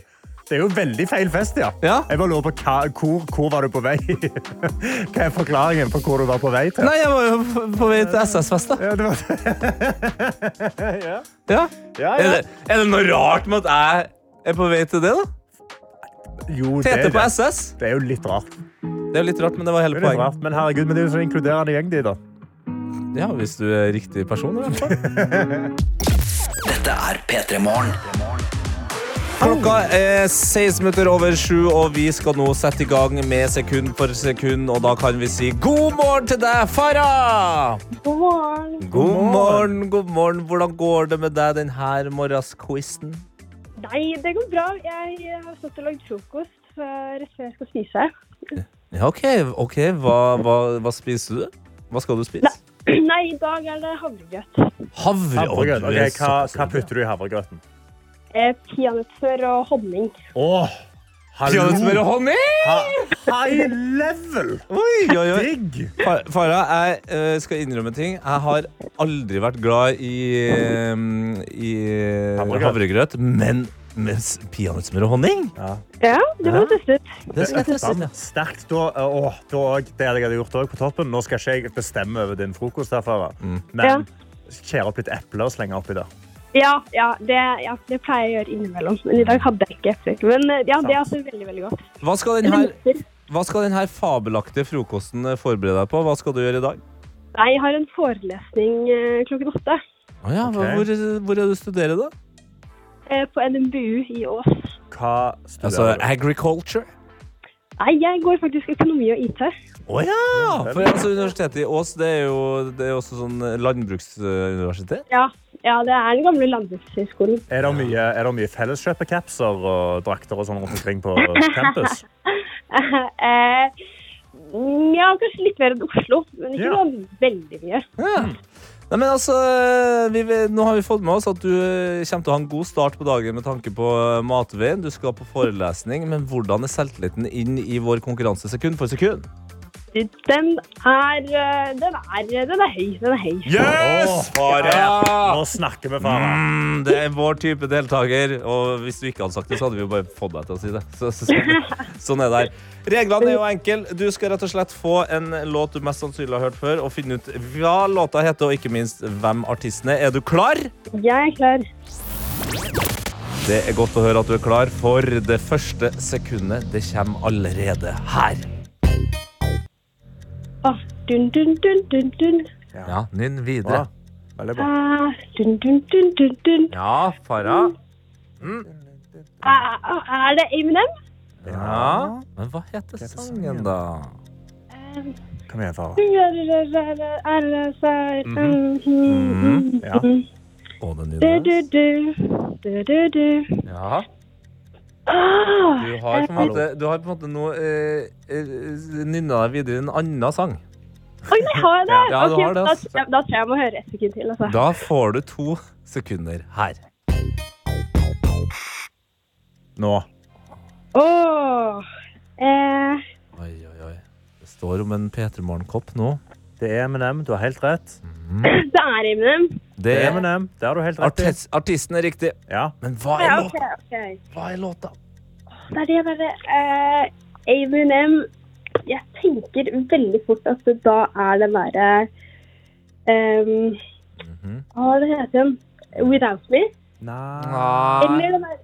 Speaker 4: Det er jo veldig feil fest, ja.
Speaker 3: Ja.
Speaker 4: Jeg bare lurer på hva, hvor, hvor var du på vei? Hva er forklaringen på hvor du var på vei til?
Speaker 3: Nei, jeg var jo på vei til SS-fest, da.
Speaker 4: Ja, det var... ja.
Speaker 3: Ja.
Speaker 4: Ja,
Speaker 3: Er, det, er det noe rart med at jeg er på vei til det, da?
Speaker 4: Jo, det,
Speaker 3: Tete
Speaker 4: er
Speaker 3: på
Speaker 4: det.
Speaker 3: SS?
Speaker 4: det er jo litt rart.
Speaker 3: Det er jo litt rart, men det var hele
Speaker 4: Det
Speaker 3: poenget.
Speaker 4: Men herregud, men det er jo så inkluderende gjeng, de, da.
Speaker 3: Ja, Hvis du er riktig person, i hvert fall.
Speaker 1: Dette er P3 Morgen.
Speaker 3: Klokka er 16 minutter over sju, og vi skal nå sette i gang med sekund for sekund. Og da kan vi si god morgen til deg, Farah!
Speaker 9: God morgen.
Speaker 3: God morgen, god morgen. Hvordan går det med deg denne morgensquizen?
Speaker 9: Nei, det går bra. Jeg har stått og lagd frokost før- rett før jeg skal spise.
Speaker 3: Ja, OK. ok. Hva, hva, hva spiser du? Hva skal du spise?
Speaker 9: Nei, i dag er det havregrøt.
Speaker 3: Havre.
Speaker 4: Havregrøt.
Speaker 3: Å, du er
Speaker 4: Ok, hva, hva putter du i havregrøten?
Speaker 9: Eh, Peanøtter og honning.
Speaker 4: Åh,
Speaker 3: Peanøttsmør og honning!
Speaker 4: Ha, high level!
Speaker 3: Oi, oi, oi.
Speaker 4: Digg!
Speaker 3: Fa- Farah, jeg eh, skal innrømme ting. Jeg har aldri vært glad i, eh, i eh,
Speaker 4: Havregrøt.
Speaker 3: havregrøt, men med s- peanøttsmør og honning?
Speaker 9: Ja, det må du teste ut.
Speaker 3: Det skal jeg teste.
Speaker 4: Sterkt. Sterkt. Da, åh, da, og- det hadde jeg hadde gjort også på toppen. Nå skal ikke jeg bestemme over din frokost, her, Farah.
Speaker 3: Mm.
Speaker 4: men skjære opp litt eple og slenge oppi det.
Speaker 9: Ja, ja, det, ja, det pleier jeg å gjøre innimellom. Men i dag hadde jeg ikke eplekake. Men eh, ja, det er altså veldig, veldig godt.
Speaker 3: Hva skal denne, hva skal denne fabelaktige frokosten eh, forberede deg på? Hva skal du gjøre i dag?
Speaker 9: Nei, jeg har en forelesning eh, klokken åtte
Speaker 3: Å ja,
Speaker 4: okay.
Speaker 3: Hvor, hvor er det du studerer, da?
Speaker 9: eh, på NMBU i Ås.
Speaker 4: Hva
Speaker 3: Altså
Speaker 4: studerer du?
Speaker 3: agriculture?
Speaker 9: Nei, jeg går faktisk økonomi og IT.
Speaker 3: Å ja! For altså, Universitetet i Ås det er jo det er også sånn landbruksuniversitet.
Speaker 9: Ja, ja, det er den gamle landbrukshøyskolen.
Speaker 4: Er det mye, er det mye felleskjøpekapser og drakter og sånn rundt omkring på campus?
Speaker 9: eh, ja, kanskje litt mer enn Oslo, men ikke
Speaker 4: Ja.
Speaker 9: veldig mye.
Speaker 3: Ja. Nei, men altså, vi, vi- Nå har vi fått med oss at du eh, kommer til å ha en god start på dagen med tanke på eh, matveien. Du skal på forelesning, men hvordan er selvtilliten inn i vår konkurranse sekund for sekund?
Speaker 9: Den er, eh, den er, den er høy. Den er høy.
Speaker 3: Yes!
Speaker 4: Ja, Nå snakker vi, faen.
Speaker 3: Mm, det er vår type deltaker, og hvis du ikke hadde sagt det, så hadde vi jo bare fått deg til å si det. Så, så, så, sånn er det her. Reglene er jo enkle. Du skal rett og slett få en låt du mest sannsynlig har hørt før, og finne ut hva låta heter, og ikke minst hvem artisten er. Er du klar?
Speaker 9: Jeg er klar.
Speaker 3: Det er godt å høre at du er klar, for det første sekundet det kommer allerede her.
Speaker 9: Åh, dun, dun, dun, dun, dun.
Speaker 3: Ja, nynn videre.
Speaker 4: Veldig bra.
Speaker 9: Ah, dun, dun, dun, dun, dun.
Speaker 3: Ja, Farah.
Speaker 9: Ah, ah, er det Eminem?
Speaker 3: Ja. Men hva heter
Speaker 4: heter
Speaker 3: sangen,
Speaker 4: sangen?
Speaker 3: da?
Speaker 4: Kom igjen, Farah. Ja.
Speaker 3: Og den
Speaker 9: Du,
Speaker 3: nynner.
Speaker 9: du, du. Du, du, du.
Speaker 3: Ja.
Speaker 9: Ah,
Speaker 3: Du har på en måte, du har på en måte nå eh, eh, nynna deg videre i en annen sang.
Speaker 9: Oi, nei, har jeg det?
Speaker 3: Ja, du har det,
Speaker 9: da, tror jeg- da tror jeg jeg må høre et sekund til. Altså.
Speaker 3: Da får du to sekunder her.
Speaker 4: Nå.
Speaker 9: Åh, eh,
Speaker 3: Oi, oi, oi. Det står om en P3 Morgen-kopp nå.
Speaker 4: Det er Eminem. Du har helt rett.
Speaker 9: det er Eminem.
Speaker 3: Det
Speaker 4: Det er
Speaker 3: er
Speaker 4: Eminem. Det har du helt rett i.
Speaker 3: artis artisten er riktig.
Speaker 4: Ja.
Speaker 3: Men hva
Speaker 9: Ja,
Speaker 3: er
Speaker 9: ok,
Speaker 3: låta?
Speaker 9: ok.
Speaker 3: Hva er låta?
Speaker 9: Det er det bare eh, Eminem Jeg tenker veldig fort at det da er det bare um,
Speaker 3: Mhm.
Speaker 9: Hva det heter den? Without Me?
Speaker 4: Nei.
Speaker 9: Eller den der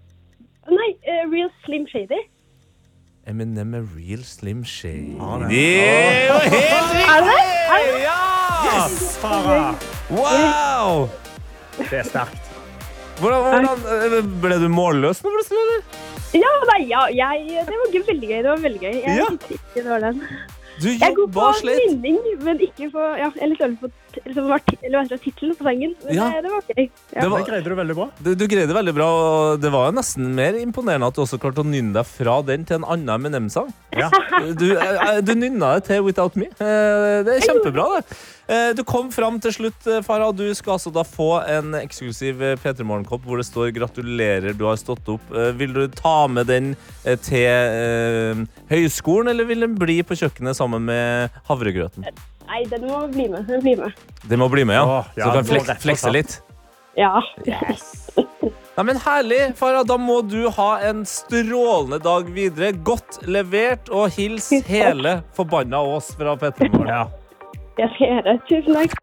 Speaker 9: Nei, eh, Real Slim Shady.
Speaker 3: Eminem med Real Slim Shade.
Speaker 4: Ah, det.
Speaker 3: Det er jo helt riktig!
Speaker 9: Er? Er?
Speaker 3: Ja!
Speaker 4: Farah.
Speaker 3: Wow!
Speaker 4: Det er sterkt.
Speaker 3: Hvordan, hvordan, eh, ble du målløs nå plutselig, eller?
Speaker 9: Ja, nei, ja, jeg, det var veldig gøy. Det var veldig gøy. Jeg
Speaker 3: Ja.
Speaker 9: ikke det var den.
Speaker 3: Du
Speaker 9: Jeg går
Speaker 3: god
Speaker 9: på vinning, men ikke på ja, Jeg er litt dårlig på liksom, var eller tittelen på sangen. Men
Speaker 3: Ja.
Speaker 9: det, det var gøy. Ja.
Speaker 3: Det var-
Speaker 4: Det greide du veldig bra.
Speaker 3: Du, du greide veldig bra, og det var jo nesten mer imponerende at du også klarte å nynne deg fra den til en annen Eminem-sang.
Speaker 4: Ja.
Speaker 3: Du, eh, du nynna det til Without Me. Eh, Det er kjempebra, det. Eh, Du kom fram til slutt, eh, Farah. Du skal altså da få en eksklusiv eh, P3 Morgen-kopp hvor det står 'Gratulerer, du har stått opp'. Eh, Vil du ta med den eh, til eh, høyskolen, eller vil den bli på kjøkkenet sammen med havregrøten?
Speaker 9: Nei, den må bli med. Den blir med.
Speaker 3: Den må bli med, ja.
Speaker 4: Åh, ja,
Speaker 3: Så du kan flek flekse litt.
Speaker 9: Ja.
Speaker 3: Nei, men Herlig, Farah. Da må du ha en strålende dag videre. Godt levert, og hils hele forbanna Ås fra P3 Morgen.
Speaker 4: Ja.
Speaker 9: Jeg skal gjøre. Tusen takk.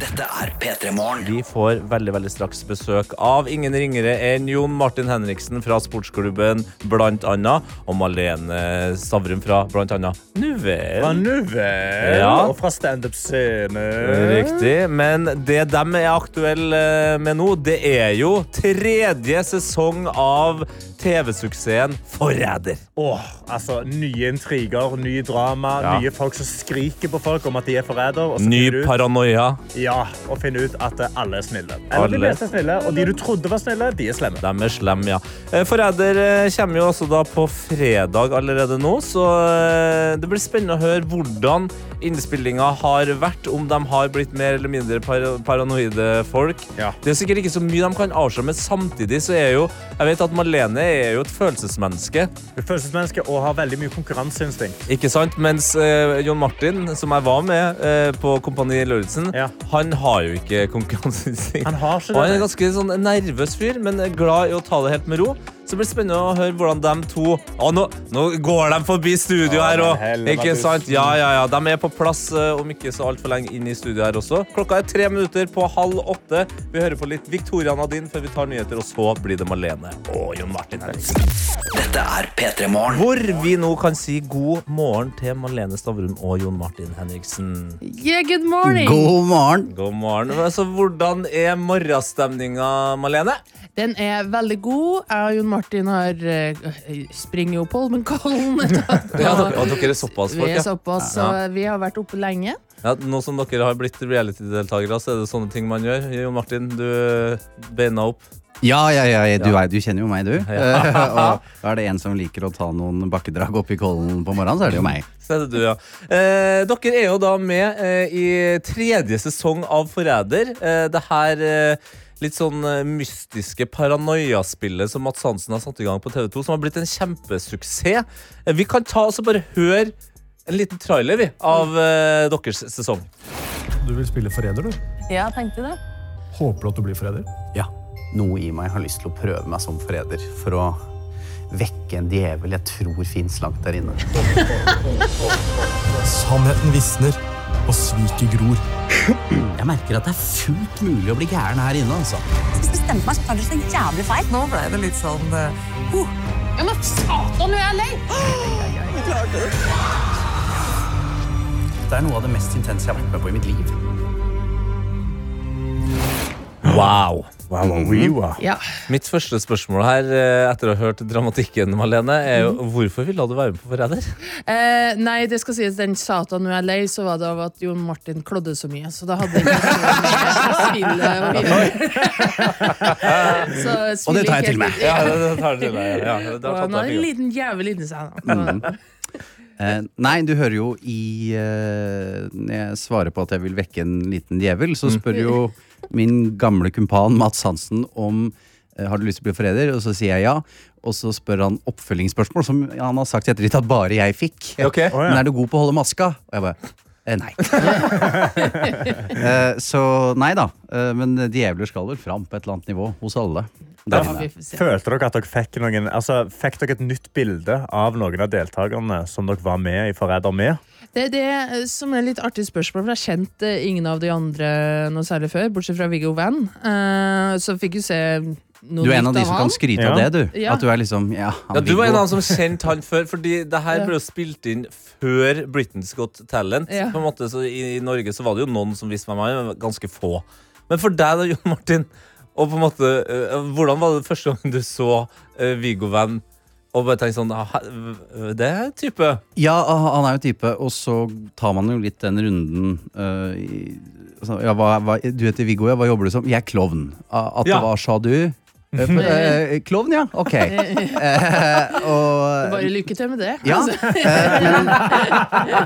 Speaker 1: Dette er P3 Morgen.
Speaker 3: Vi får veldig veldig straks besøk av ingen ringere enn Jon Martin Henriksen fra sportsklubben blant annet, og Malene Stavrum fra blant annet Nuvel.
Speaker 4: Fra Nuvel
Speaker 3: Ja.
Speaker 4: og fra standup-scene.
Speaker 3: Riktig. Men det de er aktuelle med nå, det er jo tredje sesong av TV-suksessen Forræder.
Speaker 4: Åh, altså, nye intriger, nye drama,
Speaker 3: Ja.
Speaker 4: nye folk som skriker på folk om at de er forræder.
Speaker 3: Ny paranoia.
Speaker 4: ja, og finne ut at alle er snille. Eller de
Speaker 3: Alle.
Speaker 4: fleste er snille, og de du trodde var snille, de er slemme.
Speaker 3: De er slemme, ja. Eh, Forræder eh, kommer jo også da på fredag allerede nå, så eh, det blir spennende å høre hvordan innspillinga har vært, om de har blitt mer eller mindre par paranoide folk.
Speaker 4: Ja.
Speaker 3: Det er sikkert ikke så mye de kan avsløre, men samtidig så er jo Jeg vet at Malene er jo et følelsesmenneske,
Speaker 4: er følelsesmenneske og har veldig mye konkurranseinstinkt.
Speaker 3: ikke sant? Mens eh, Jon Martin, som jeg var med eh, på Kompani Lauritzen,
Speaker 4: Ja.
Speaker 3: han har jo ikke konkurranseinstinkt.
Speaker 4: Han har ikke
Speaker 3: Og han er en
Speaker 4: det.
Speaker 3: ganske sånn nervøs fyr, men er glad i å ta det helt med ro. Så det blir spennende å høre hvordan de to Å, nå, nå går de forbi studio
Speaker 4: Ja,
Speaker 3: her
Speaker 4: men
Speaker 3: òg!
Speaker 4: helvete.
Speaker 3: Ikke sant? Ja, ja, ja. De er på plass eh, om ikke så altfor lenge inn i studio her også. Klokka er tre minutter på halv åtte. Vi hører på litt Victoria Nadine før vi tar nyheter, og så blir det Malene og Jon Martin.
Speaker 1: Dette er P3 Morgen.
Speaker 3: Hvor vi nå kan si god morgen til Malene Stavrum og Jon Martin Henriksen.
Speaker 2: Yeah, good morning.
Speaker 1: God morgen.
Speaker 3: God morgen. Altså, hvordan er morgenstemninga, Malene?
Speaker 2: Den er veldig god. Jeg og Jon Martin har uh, springer jo på Holmenkollen.
Speaker 3: Ja, dere, er såpass er såpass
Speaker 2: Vi
Speaker 3: er
Speaker 2: er
Speaker 3: ja.
Speaker 2: såpass, så vi har vært oppe lenge.
Speaker 3: ja. Nå som dere har blitt reality-deltakere, så er det sånne ting man gjør. Jon Martin, du beina opp.
Speaker 10: Ja, ja, ja, ja, du, er- du kjenner jo meg, du.
Speaker 3: Ja.
Speaker 10: og er det en som liker å ta noen bakkedrag opp i kollen på morgenen, så er det jo meg.
Speaker 3: Så er det du, ja. Eh, dere er jo da med eh, i tredje sesong av Forræder. Eh, det her eh, litt sånn eh, mystiske paranoiaspillet som Mats Hansen har satt i gang på TV2, som har blitt en kjempesuksess. Eh, vi kan ta og bare høre en liten trailer vi, av eh, deres sesong.
Speaker 11: Du vil spille forræder, du?
Speaker 12: Ja, tenkte det.
Speaker 11: Håper du at du blir forræder?
Speaker 10: Ja. Noe i meg har lyst til å prøve meg som forræder for å vekke en djevel jeg tror fins langt der inne.
Speaker 11: Sannheten visner. Og sviket gror.
Speaker 10: Jeg merker at det er fullt mulig å bli gæren her inne, altså.
Speaker 12: Hvis du stemte meg, så tar du så jævlig feil. Nå ble det litt sånn Ja, men satan, nå er jeg lei! Jeg klarte det.
Speaker 10: Det er noe av det mest intense jeg har vært med på i mitt liv.
Speaker 3: Wow.
Speaker 2: Ja.
Speaker 3: Mitt første spørsmål her, eh, etter å ha hørt dramatikken, Malene, er jo hvorfor ville du være med på Forræder?
Speaker 2: Eh, nei, det skal sies den satan nå er lei, så var det av at Jon Martin klådde så mye. Så da hadde jeg ikke. Så
Speaker 10: Og det tar jeg til meg.
Speaker 3: Ja, det tar du til meg. Ja, det har
Speaker 2: han har en liten jævel inni seg. da.
Speaker 10: Eh, nei, du hører jo i eh, Når jeg svarer på at jeg vil vekke en liten djevel, så spør jo min gamle kumpan Mats Hansen om eh, har du lyst til å bli forræder, og så sier jeg ja. Og så spør han oppfølgingsspørsmål, som han har sagt i ettertid at bare jeg fikk.
Speaker 3: Ok.
Speaker 10: Men er du god på å holde maska? Og jeg bare eh, nei. Eh, så nei da. Eh, men djevler skal vel fram på et eller annet nivå hos alle. Der
Speaker 2: Ja.
Speaker 4: Følte dere at dere fikk noen Altså, Fikk dere et nytt bilde av noen av deltakerne som dere var med i Forræder med?
Speaker 2: Det er det som er litt artig spørsmål, for jeg har kjent eh, ingen av de andre noe særlig før, bortsett fra Viggo Van. Uh, så fikk jo se noe
Speaker 10: Du er en av de som
Speaker 2: han.
Speaker 10: kan skryte av det, du.
Speaker 2: Ja.
Speaker 10: At du er liksom Ja, han
Speaker 3: Ja, du var en av dem som kjente han før, fordi det her ble jo spilt inn før Britain's Got Talent.
Speaker 2: Ja.
Speaker 3: På en måte, så i, I Norge så var det jo noen som visste hvem han var, ganske få. Men for deg da, Jon Martin, og på en måte, uh, hvordan var det første gang du så uh, Viggo Venn og bare tenke sånn Det er type.
Speaker 10: Ja, han er jo type, og så tar man jo litt den runden uh, i, så, ja, hva, hva, Du heter Viggo, ja. Hva jobber du som? Jeg er klovn. At
Speaker 3: Ja.
Speaker 10: det var, sa du? Eh, eh, Klovn, ja. Ok. Og
Speaker 2: Bare lykke til med det.
Speaker 10: Ja.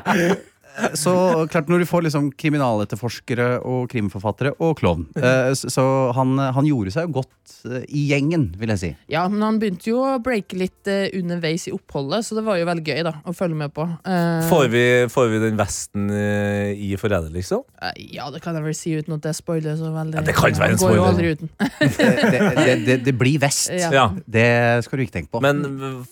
Speaker 2: Altså.
Speaker 10: Eh, så klart, når du får liksom kriminaletterforskere og krimforfattere og klovn eh, Så så han, han gjorde seg jo godt eh, i gjengen, vil jeg si.
Speaker 2: Ja, men han begynte jo å breake litt eh, underveis i oppholdet, så det var jo veldig gøy da, å følge med på. Eh,
Speaker 3: Får vi, får vi den vesten eh, i Forræder, liksom?
Speaker 2: eh, ja, det kan jeg vel si uten at det spoiler så veldig.
Speaker 3: Ja, det kan ikke være en
Speaker 2: spoiler. Går jo aldri uten.
Speaker 10: Det, det, det, det blir vest.
Speaker 2: Ja.
Speaker 10: Det skal du ikke tenke på.
Speaker 3: Men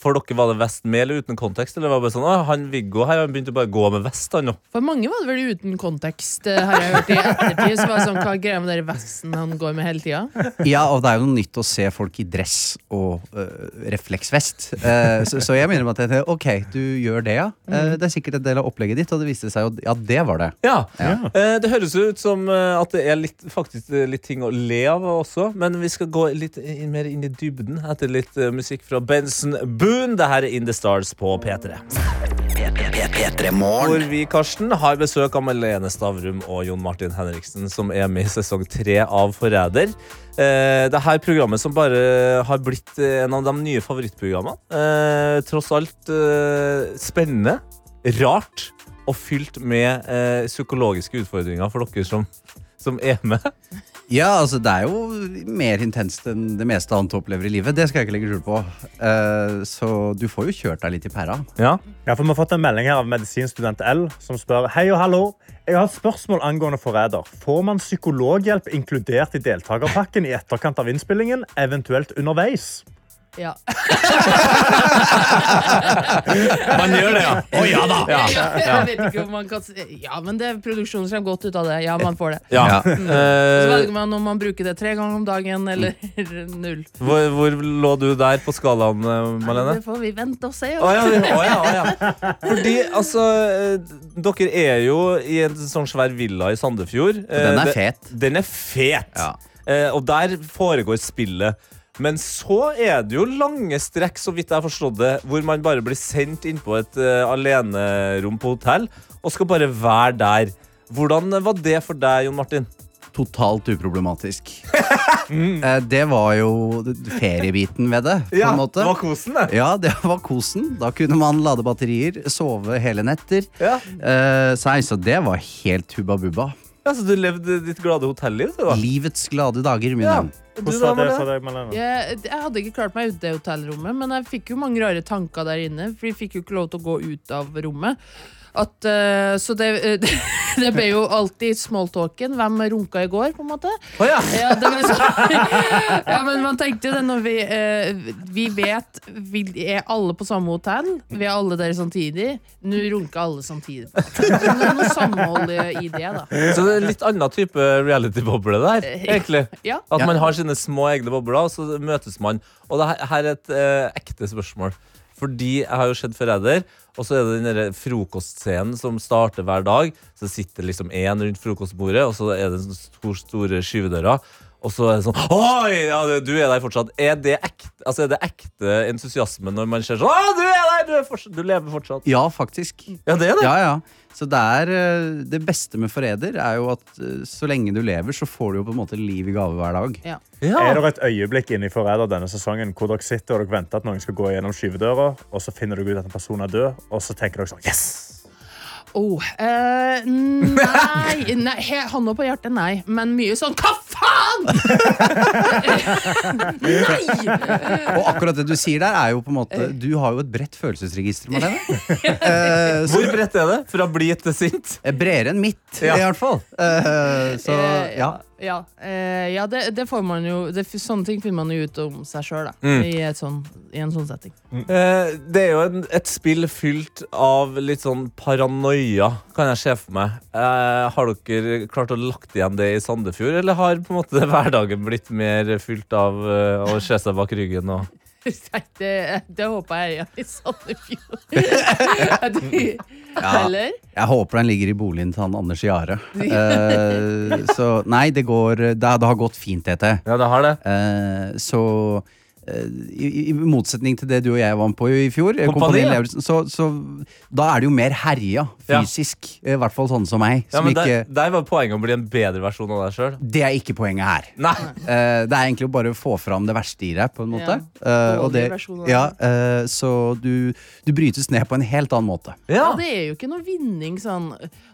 Speaker 3: for dere var det vest med eller uten kontekst? Eller var det bare sånn, «Å, han Viggo her, han begynte bare å gå med vest, han nå?
Speaker 2: For mange var det vel uten kontekst, eh, har jeg hørt i ettertid. Så var det sånn, Hva er greia med den vesten han går med hele tida?
Speaker 10: Ja, og det er jo noe nytt å se folk i dress og øh, refleksvest. Uh, så, så jeg meg at jeg, ok, du gjør det, ja. Uh, det er sikkert en del av opplegget ditt, og det viste seg jo ja, det var det.
Speaker 3: Ja.
Speaker 10: Ja.
Speaker 3: Uh, det høres ut som at det er litt, faktisk litt ting å le av også, men vi skal gå litt inn, mer inn i dybden etter litt musikk fra Benson Boone. Det her er In The Stars på P3.
Speaker 1: P3morgen.
Speaker 3: Hvor vi, Karsten, har besøk av Malene Stavrum og Jon Martin Henriksen, som er med i sesong tre av Forræder. Eh, det programmet som bare har blitt eh, en av de nye favorittprogrammene. Eh, tross alt eh, spennende, rart og fylt med eh, psykologiske utfordringer for dere som, som er med.
Speaker 10: Ja, altså det er jo mer intenst enn det meste annet opplever i livet. Det skal jeg ikke legge skjul på. Uh, så du får jo kjørt deg litt i pæra.
Speaker 3: Ja.
Speaker 4: Ja, for Vi har fått en melding her av medisinstudent L som spør Hei og hallo. Jeg har et spørsmål angående forræder. Får man psykologhjelp inkludert i deltakerpakken i etterkant av innspillingen, eventuelt underveis?
Speaker 2: Ja.
Speaker 3: Man gjør det, ja.
Speaker 10: Å ja da!
Speaker 3: Ja,
Speaker 2: Jeg vet ikke om man kan Ja, men det produksjonen kommer godt ut av det. Ja, man får det.
Speaker 3: ja.
Speaker 10: Mm.
Speaker 2: Så
Speaker 3: Eh,
Speaker 2: velger man om man bruker det tre ganger om dagen eller null.
Speaker 3: hvor, hvor lå du der på skalaen, eh, Malene?
Speaker 2: Det får vi vente og se.
Speaker 3: Oh, ja, oh, ja, oh, ja. Fordi, altså eh, Dere er jo i en sånn svær villa i Sandefjord.
Speaker 10: Og den er fet.
Speaker 3: Den er fet.
Speaker 10: Ja.
Speaker 3: Eh, og der foregår spillet. Men så er det jo lange strekk, så vidt jeg har forstått det, hvor man bare blir sendt inn på et uh, alenerom på hotell og skal bare være der. Hvordan var det for deg, Jon Martin?
Speaker 10: Totalt uproblematisk. Eh, det var jo feriebiten ved det, måte.
Speaker 3: det var kosen, det.
Speaker 10: Ja, det var kosen. Da kunne man lade batterier, sove hele netter.
Speaker 3: Ja.
Speaker 10: Uh, så det var helt hubba bubba.
Speaker 3: Ja, så du levde ditt glade hotelliv? du, da?
Speaker 10: Livets glade dager, min
Speaker 3: Ja.
Speaker 10: venn.
Speaker 4: Hvordan var det for deg, Malene?
Speaker 2: Jeg, jeg hadde ikke klart meg ute i det hotellrommet, men jeg fikk jo mange rare tanker der inne. For de fikk jo ikke lov til å gå ut av rommet. At, uh, så det, det ble jo alltid smalltalken. Hvem runka i går, på en måte?
Speaker 3: ja.
Speaker 2: det ble ja, men man tenkte jo det når vi uh, Vi vet Vi er alle på samme hotell. Vi er alle der samtidig. Nå runker alle samtidig. Det er noe samhold i det, da.
Speaker 3: Så det er litt annen type reality-boble der, egentlig.
Speaker 2: Ja.
Speaker 3: At man har sine små egne bobler, og så møtes man. Og det her er et uh, ekte spørsmål. Fordi jeg har jo sett Forræder, og så er det den der frokostscenen som starter hver dag. Så sitter liksom én rundt frokostbordet, og så er det sånne stor, store skyvedører. Og så er det sånn Oi, ja, du er der fortsatt. Er det ekte, altså, er det ekte entusiasme når man ser sånn Å, du er der! Du, er fortsatt, du lever fortsatt.
Speaker 10: Ja, faktisk.
Speaker 3: Ja, det er det.
Speaker 10: Ja, ja. Så det, er, eh, det beste med Forræder er jo at eh, så lenge du lever, så får du jo på en måte liv i gave hver dag.
Speaker 2: Ja.
Speaker 4: Er det et øyeblikk inni i Forræder denne sesongen hvor dere sitter og dere venter at noen skal gå gjennom skyvedøra, og så finner dere ut at en person er død, og så tenker dere sånn Yes!
Speaker 2: Oh, eh, nei, nei he- Hånda på hjertet, nei. Men mye sånn Hva faen?! nei!
Speaker 10: Og akkurat det du sier der, er jo på en måte Du har jo et bredt følelsesregister, Marlene. Eh, så-
Speaker 3: Hvor bredt er det? Fra blid til sint?
Speaker 10: Eh, Bredere enn mitt,
Speaker 3: Ja.
Speaker 10: i hvert fall. Eh, så
Speaker 2: Eh,
Speaker 10: ja.
Speaker 2: Ja, eh, ja det, det får man jo det, Sånne ting finner man jo ut om seg sjøl
Speaker 3: Mm.
Speaker 2: i, sånn, i en sånn setting.
Speaker 3: Eh, det er jo en, et spill fylt av litt sånn paranoia, kan jeg se for meg. Eh, har dere klart å lagt igjen det i Sandefjord, eller har på en måte hverdagen blitt mer fylt av eh, å se seg bak ryggen? Og
Speaker 2: det, det håper jeg er i Sandefjord.
Speaker 10: Ja.
Speaker 2: Eller?
Speaker 10: Jeg håper den ligger i boligen til han Anders Jare. Uh, så nei, det går Det, det har gått fint, dette.
Speaker 3: Ja, det har det.
Speaker 10: Uh, så i, I motsetning til det du og jeg var med på i fjor, eh,
Speaker 3: Kompani, ja.
Speaker 10: Så, så da er det jo mer herja fysisk. I hvert fall sånne som meg.
Speaker 3: ja,
Speaker 10: Som
Speaker 3: men
Speaker 10: ikke,
Speaker 3: der, der var poenget å bli en bedre versjon av deg sjøl.
Speaker 10: det er ikke poenget her.
Speaker 3: Nei.
Speaker 10: Eh, det er egentlig å bare få fram det verste i deg, på en måte.
Speaker 2: Ja.
Speaker 10: Eh, og det, ja, eh, så du, du brytes ned på en helt annen måte.
Speaker 2: Ja. det er jo ikke noe vinning sånn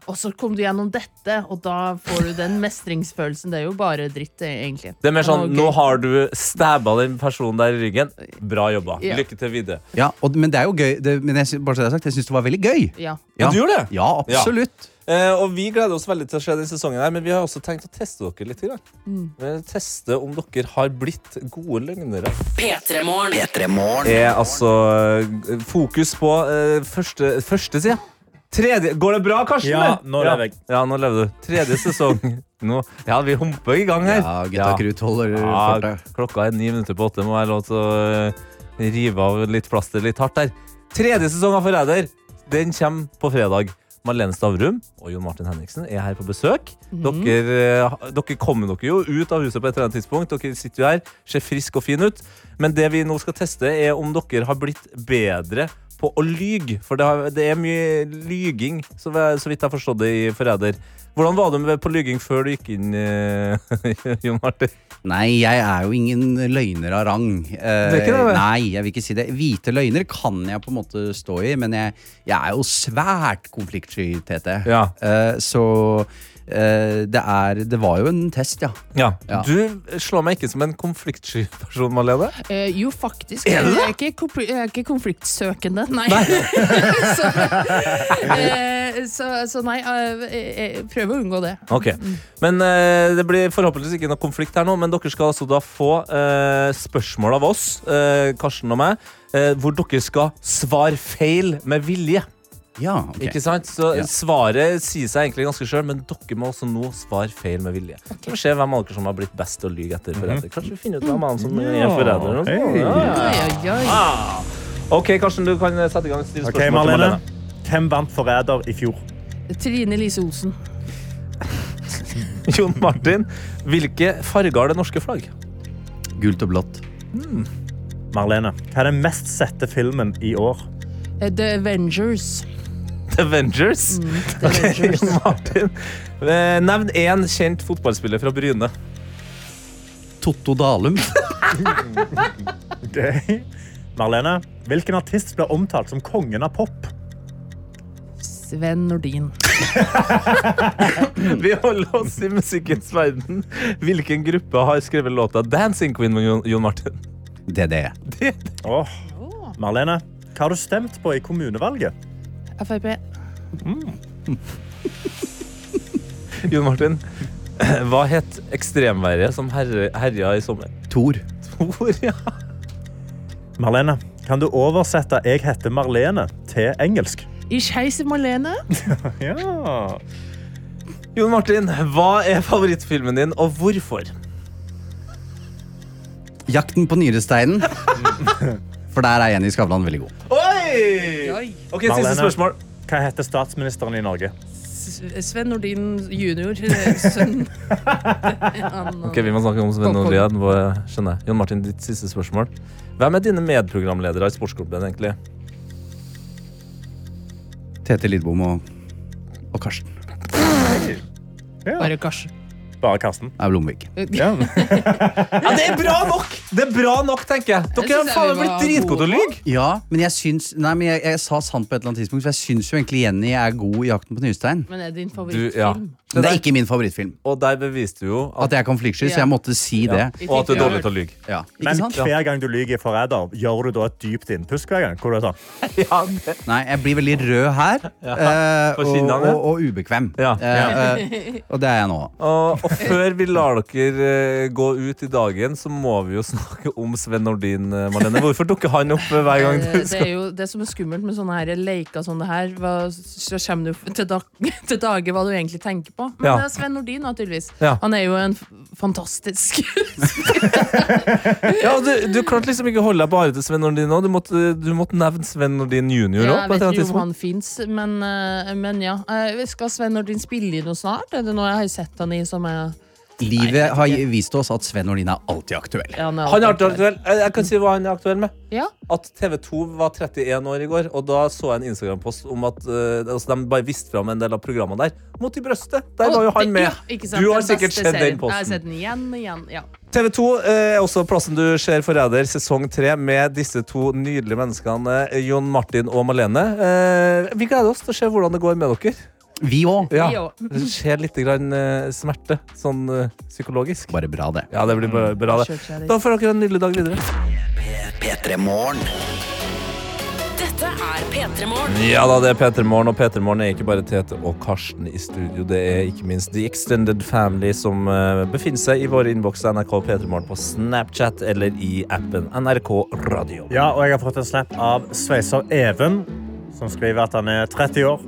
Speaker 2: Og så kom du gjennom dette, og da får du den mestringsfølelsen. Det er jo bare dritt, eh, egentlig.
Speaker 3: Det er mer sånn Nå har du stabba den personen der i ryggen. Bra jobba.
Speaker 2: Ja.
Speaker 3: Lykke til videre.
Speaker 10: Ja, og, men det er jo gøy. Det, men jeg, bare så det er sagt, jeg syns det var veldig gøy.
Speaker 2: Ja.
Speaker 3: Ja, du gjorde det?
Speaker 10: Ja, absolutt.
Speaker 3: Eh, og vi gleder oss veldig til å se denne sesongen, her men vi har også tenkt å teste dere litt.
Speaker 2: Mm.
Speaker 3: Eh, Teste om dere har blitt gode løgnere.
Speaker 1: Petremorne. Petremorne.
Speaker 3: er altså eh, fokus på eh, første, første sida. Tredje Går det bra, Karsten?
Speaker 4: Ja, nå lever jeg.
Speaker 3: Ja, nå lever du. Tredje sesong. Nå, ja, vi humper i gang her.
Speaker 10: Ja, gutta krutt holder
Speaker 3: Ja,
Speaker 10: fortet.
Speaker 3: klokka er ni minutter på åtte. Må være lov til å eh, rive av litt plaster litt hardt der. Tredje sesong av Forræder Den kommer på fredag. Marlene Stavrum og Jon Martin Henriksen er her på besøk.
Speaker 2: Mm.
Speaker 3: dere, eh, dere kommer dere jo ut av huset på et eller annet tidspunkt. Dere sitter jo her, ser friske og fine ut. Men det vi nå skal teste, er om dere har blitt bedre på å lyge. For det, har, det er mye lyging, så, så vidt jeg har forstått det i Forræder. Hvordan var du med på lyging før du gikk inn, eh, Jon Martin?
Speaker 10: Nei, jeg er jo ingen løgner av rang. det
Speaker 3: er ikke det, det?
Speaker 10: Nei, jeg vil ikke si det. Hvite løgner kan jeg på en måte stå i, men jeg, jeg er jo svært konfliktsky, Tete.
Speaker 3: Ja.
Speaker 10: Eh, så eh, det er Det var jo en test, ja.
Speaker 3: Ja.
Speaker 10: Ja.
Speaker 3: Du slår meg ikke som en konfliktsky person, Malene.
Speaker 2: Eh, jo, faktisk.
Speaker 3: Er det?
Speaker 2: Jeg er ikke, konfl- jeg er ikke konfliktsøkende. Nei. så, eh, så, så nei, eh, jeg, jeg prøver å unngå det.
Speaker 3: Ok, Men eh, det blir forhåpentligvis ikke noe konflikt her nå, men dere skal altså da få eh, spørsmål av oss, eh, Karsten og meg, eh, hvor dere skal svare feil med vilje.
Speaker 10: Ja, ok.
Speaker 3: Ikke sant? Så
Speaker 10: Ja.
Speaker 3: Svaret sier seg egentlig ganske sjøl, men dere må også nå svare feil med vilje. Så vi får se hvem av dere som har blitt best til å lyge etter forræder. Kanskje vi finner ut hvem av dem som er forræder. og sånn.
Speaker 4: Hei.
Speaker 3: Ja, ja, ja.
Speaker 2: Oi, oi, oi.
Speaker 3: Ah. Ok, Karsten, du kan sette i gang. Stille
Speaker 4: Ok,
Speaker 3: spørsmål til
Speaker 4: Marlene.
Speaker 3: Marlene.
Speaker 4: Hvem vant Forræder i fjor?
Speaker 2: Trine Lise Olsen.
Speaker 3: Jon Martin, hvilke farger har det norske flagg?
Speaker 10: Gult og blått.
Speaker 4: Marlene. Hva er den mest sette filmen i år?
Speaker 2: Eh, The Avengers.
Speaker 3: The Avengers.
Speaker 2: Mm, The Avengers.
Speaker 3: Jon Martin, eh, nevn én kjent fotballspiller fra Bryne.
Speaker 10: Totto Dalum.
Speaker 4: Ok. Marlene. Hvilken artist ble omtalt som kongen av pop?
Speaker 2: Sven Nordin.
Speaker 3: Vi holder oss i musikkens verden. Hvilken gruppe har skrevet låta 'Dancing Queen' med Jon, Martin?
Speaker 10: DDE.
Speaker 4: Åh. Marlene, hva har du stemt på i kommunevalget?
Speaker 2: Frp.
Speaker 3: Jon Martin, hva het ekstremværet som herre- herja i sommer?
Speaker 10: Tor.
Speaker 3: Tor, ja.
Speaker 4: Marlene, kan du oversette 'jeg heter Marlene' til engelsk?
Speaker 2: Ich heise Marlene.
Speaker 4: Ja.
Speaker 3: Jon Martin, hva er favorittfilmen din, og hvorfor?
Speaker 10: Jakten på nyresteinen. For der er Jenny Skavlan veldig god.
Speaker 3: Oi! Ok, Siste
Speaker 4: Marlene,
Speaker 3: spørsmål.
Speaker 4: Hva heter statsministeren i Norge?
Speaker 2: S- Sven Nordin junior. eh, Sønn. Han-
Speaker 3: Ok, Vi må snakke om Sven Nordlien. hva- Skjønner jeg. Jon Martin, ditt siste spørsmål. Hvem er dine medprogramledere i Sportsklubben, egentlig?
Speaker 10: Tete Lidbom og, og Karsten.
Speaker 2: Bare Karsten.
Speaker 4: Bare Karsten.
Speaker 10: Er Blomvik.
Speaker 4: Ja.
Speaker 3: Ja, Det er bra nok! Det er bra nok, tenker jeg. Dere har
Speaker 2: jeg
Speaker 3: faen blitt dritgode til å lyve.
Speaker 10: Ja, men jeg syns Nei, men jeg, jeg sa sant på et eller annet tidspunkt, for jeg syns jo egentlig Jenny er god i Jakten på nyrestein.
Speaker 2: Men er det din
Speaker 3: Du, ja.
Speaker 2: favorittfilm?
Speaker 10: Det er ikke min favorittfilm.
Speaker 3: Og der beviste du jo at,
Speaker 10: At jeg kan flyksky, så jeg måtte si
Speaker 3: ja,
Speaker 10: det.
Speaker 3: og at du er dårlig til å lyge.
Speaker 10: Ja,
Speaker 4: Men hver gang du lyver i Forræder, gjør du da et dypt innpust hver gang? Hvor du er sånn,
Speaker 3: Ja.
Speaker 10: Nei, jeg blir veldig rød her. eh,
Speaker 3: på
Speaker 10: og, og, og ubekvem.
Speaker 3: Ja.
Speaker 10: uh, eh, og det er jeg nå.
Speaker 3: Og, og før vi lar dere eh, gå ut i dagen, så må vi jo snakke om Sven Nordin, eh, Marlene. Hvorfor dukker han opp eh, hver gang
Speaker 2: du
Speaker 3: du
Speaker 2: Det er jo det som er skummelt med sånne her leker som det her. Hva, så kommer du til, dag, til dage hva du egentlig tenker på. Men
Speaker 3: Ja.
Speaker 2: det er Sven Nordin, da, tydeligvis.
Speaker 3: Ja.
Speaker 2: Han er jo en fantastisk
Speaker 3: Ja, du, du klarte liksom ikke å holde deg bare til Sven Nordin nå. Du måtte, du måtte nevne Sven Nordin junior
Speaker 2: Ja. Jeg vet ikke om han fins, men, eh, men ja. Eh, Skal Sven Nordin spille i noe snart? Er det noe jeg har sett han i som er
Speaker 10: Livet har vist oss at Sven Nordin er alltid aktuell.
Speaker 2: ja, han er
Speaker 3: Han er
Speaker 2: alltid
Speaker 3: aktuell. Jeg jeg kan si hva han er aktuell med.
Speaker 2: Ja.
Speaker 3: At TV2 var 31 år i går, og da så jeg en Instagram-post om at uh, altså, de bare viste fram en del av programmene der. Mot i brøstet. Der var jo han med.
Speaker 2: Ja.
Speaker 3: Du har sikkert sett den
Speaker 2: posten. Jeg har sett den igjen og igjen. Ja.
Speaker 3: TV2 eh, er også plassen du ser Forræder sesong tre med disse to nydelige menneskene, eh, Jon Martin og Malene. Eh, vi gleder oss til å se hvordan det går med dere.
Speaker 10: Vi òg.
Speaker 3: Ja. Det skjer litt grann, uh, smerte, sånn uh, psykologisk.
Speaker 10: Bare bra, det.
Speaker 3: Ja, det blir bare bra det. Da får dere en nydelig dag videre.
Speaker 1: P3 Morgen.
Speaker 13: Dette er P3 Morgen.
Speaker 3: Ja da, det er Peter Morgen, og Peter Morgen er ikke bare Tete og Karsten i studio. Det er ikke minst The Extended Family som uh, befinner seg i våre innboks NRK Peter Morgen på Snapchat eller i appen NRK Radio.
Speaker 4: Ja, og jeg har fått en snap av sveiser Even, som skriver at han er 30 år.